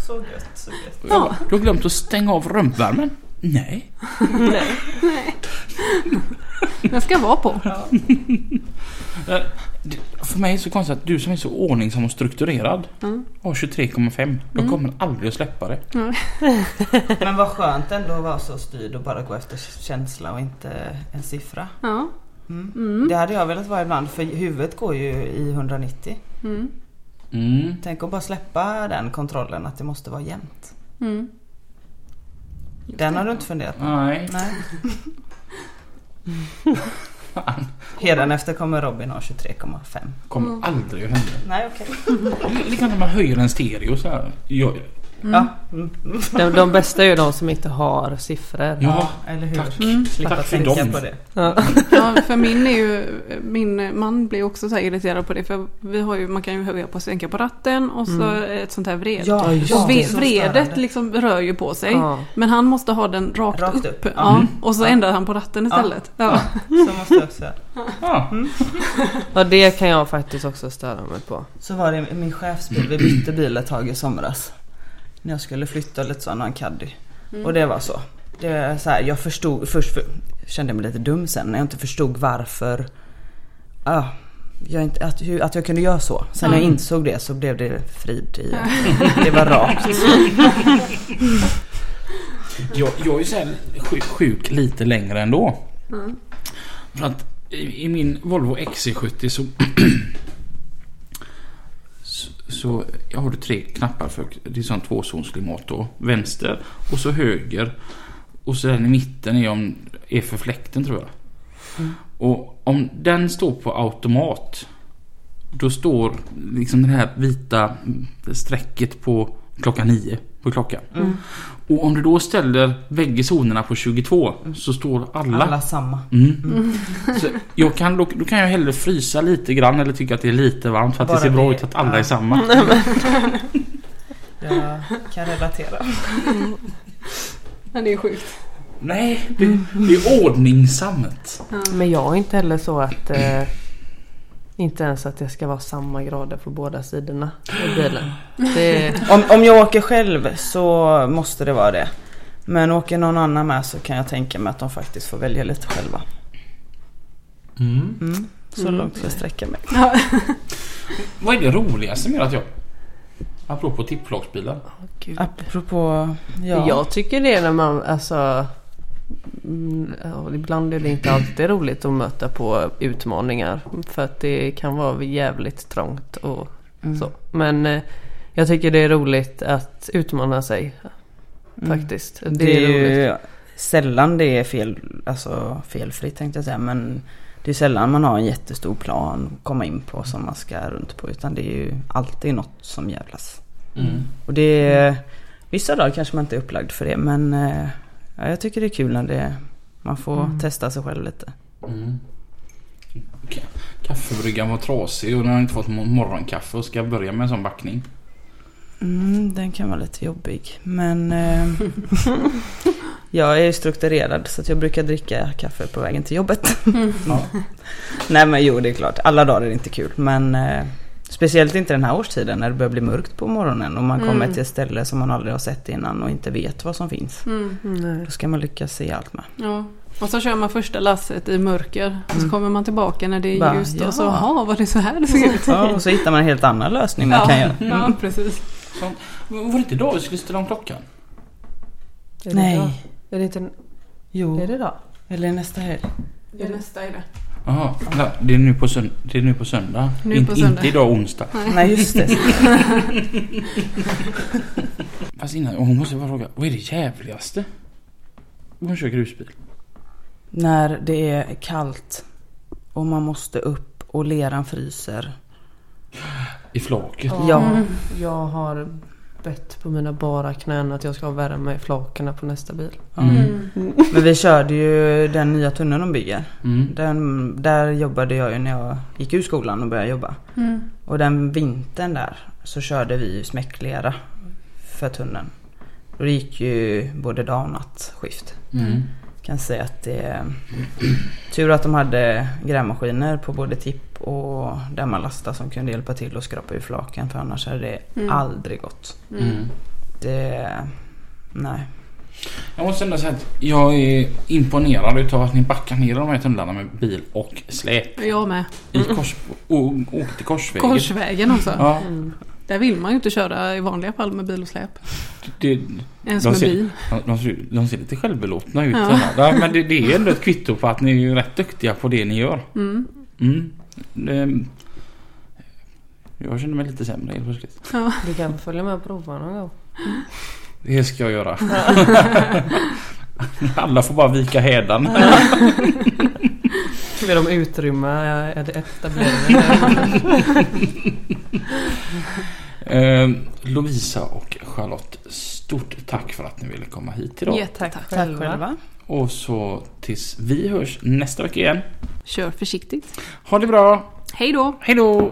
Så gött, så gött. Jag bara, Du har glömt att stänga av rumpvärmen? Nej. Den ska vara på. Det- För mig är det så konstigt att du som är så ordningsam och strukturerad Mm. har 23,5. Jag kommer aldrig att släppa det. Men vad skönt ändå att vara så styrd och bara gå efter känsla och inte en siffra. Ja. Mm. Mm. Det hade jag velat vara ibland för huvudet går ju i 190. Mm. Mm. Tänk att bara släppa den kontrollen att det måste vara jämnt. Mm. Den har du inte funderat på? Nej. Nej. Hädanefter kommer Robin ha 23,5. Kommer aldrig att hända. Nej okej. Likadant när man höjer en stereo så här. Jag, Ja. Mm. De, de bästa är ju de som inte har siffror. ja, Eller hur? tack. Slippa Tack för tänka dem. på det. Ja. Ja, för min är ju, min man blir också så här irriterad på det för vi har ju, man kan ju höja på och sänka på ratten och så ett sånt här vred. Ja, och ve- vredet liksom rör ju på sig. Ja. Men han måste ha den rakt, Rakt upp. upp. Ja. Ja. Och så Ja. ändrar han på ratten istället. Ja. Så måste jag också. Ja. ja, det kan jag faktiskt också störa mig på. Så var det min chefsbil. Vi bytte bil ett tag i somras. När jag skulle flytta lite så, en caddy. Och det var så. Det så här, jag förstod, först för, kände jag mig lite dum sen när jag inte förstod varför. Ja, jag inte, att, hur, att jag kunde göra så. Sen när jag insåg det så blev det frid i det. var rakt. Jag, jag är ju så här sjuk, sjuk lite längre ändå. För att i, i min Volvo XC70 så, så... Har du tre knappar för det är sån tvåzonsklimat då. Vänster och så höger. Och så den i mitten är, om, är för fläkten tror jag. Och om den står på automat. Då står liksom det här vita strecket på klockan nio på klockan. Och om du då ställer bägge zonerna på 22 så står alla. Alla samma. Mm. Så jag kan, då, då kan jag hellre frysa lite grann eller tycka att det är lite varmt för att Bara det ser bra det, ut att alla är samma. Jag kan relatera. Ja, det är sjukt. Nej, det, det är ordningsamt. Men jag är inte heller så att eh, inte ens att det ska vara samma grader på båda sidorna i bilen. Det, Om, om jag åker själv så måste det vara det. Men åker någon annan med så kan jag tänka mig att de faktiskt får välja lite själva. Mm. Så Mm. långt jag sträcka mig. Vad är det roligaste med att jag... Apropå tippflaksbilar. Gud. Apropå... Ja. Jag tycker det är när man alltså mm, ja, Ibland är det inte alltid roligt att möta på utmaningar. För att det kan vara jävligt trångt och Mm. så. Men eh, jag tycker det är roligt att utmana sig. Mm. Faktiskt. Det är roligt. ju sällan det är fel, alltså felfritt tänkte jag säga. Men det är sällan man har en jättestor plan att komma in på som man ska runt på. Utan det är ju alltid något som jävlas. Mm. Och det är, vissa dagar kanske man inte är upplagd för det. Men eh, ja, jag tycker det är kul när det, man får testa sig själv lite. Mm. Ka- Kaffebryggan var trasig och den har inte fått mo- morgonkaffe och ska börja med en sån backning. Mm, den kan vara lite jobbig. Men eh, jag är strukturerad så att jag brukar dricka kaffe på vägen till jobbet. Ja. Nej men jo det är klart, alla dagar är det inte kul. Men eh, speciellt inte den här årstiden när det börjar bli mörkt på morgonen och man kommer till ett ställe som man aldrig har sett innan och inte vet vad som finns. Mm. Nej. Då ska man lyckas se allt med. Ja. Och så kör man första lasset i mörker. Och så kommer man tillbaka när det är Bara, ljust. Och så, jaha. var det så här det såg ut? Ja, och så hittar man en helt annan lösning man kan göra. ja, precis. Så, var det inte idag vi skulle ställa om klockan? Är Nej. Är det inte Jo, är det idag? eller nästa helg. Det är nästa är det. Jaha, ja, det är nu på, sönd- det är nu på söndag. Nu In- på söndag. Inte idag onsdag. Nej just det. Fast innan, hon måste bara fråga, vad är det jävligaste? Hon kör grusbil. när det är kallt och man måste upp och leran fryser. I flaket. Ja. Jag har bett på mina bara knän att jag ska ha värme i flakarna på nästa bil. Mm. Men vi körde ju den nya tunneln de bygger. Mm. Den, där jobbade jag ju när jag gick ur skolan och började jobba. Mm. Och den vintern där så körde vi ju smäcklera för tunneln. Och det gick ju både dag och nattskift. Mm. Kan säga att det är tur att de hade grävmaskiner på både tipp och där man lastar som kunde hjälpa till att skrapa ur flaken för annars hade det Mm. aldrig gått. Mm. Det... Nej. Jag måste ändå säga att jag är imponerad utav att ni backar ner de här tunnlarna med bil och släp. Jag med. I kors, och till korsvägen. Korsvägen också. Ja, Där vill man ju inte köra i vanliga fall med bil och släp. det, Ens De med ser- bil. de, de, ser, de ser lite självbelåtna ut. Ja. Ja. men det, det är ändå ett kvitto på att ni är rätt duktiga på det ni gör. Mm. Mm. Det, Jag känner mig lite sämre helt plötsligt. Ja. Du kan följa med och prova någon gång. Det ska jag göra. Alla får bara vika hädan. Vill de utrymma etableringen? Eh, Lovisa och Charlotte, stort tack för att ni ville komma hit idag. Jättetack tack själva. själva. Och så tills vi hörs nästa vecka igen. Kör försiktigt. Ha det bra. Hej då. Hej då.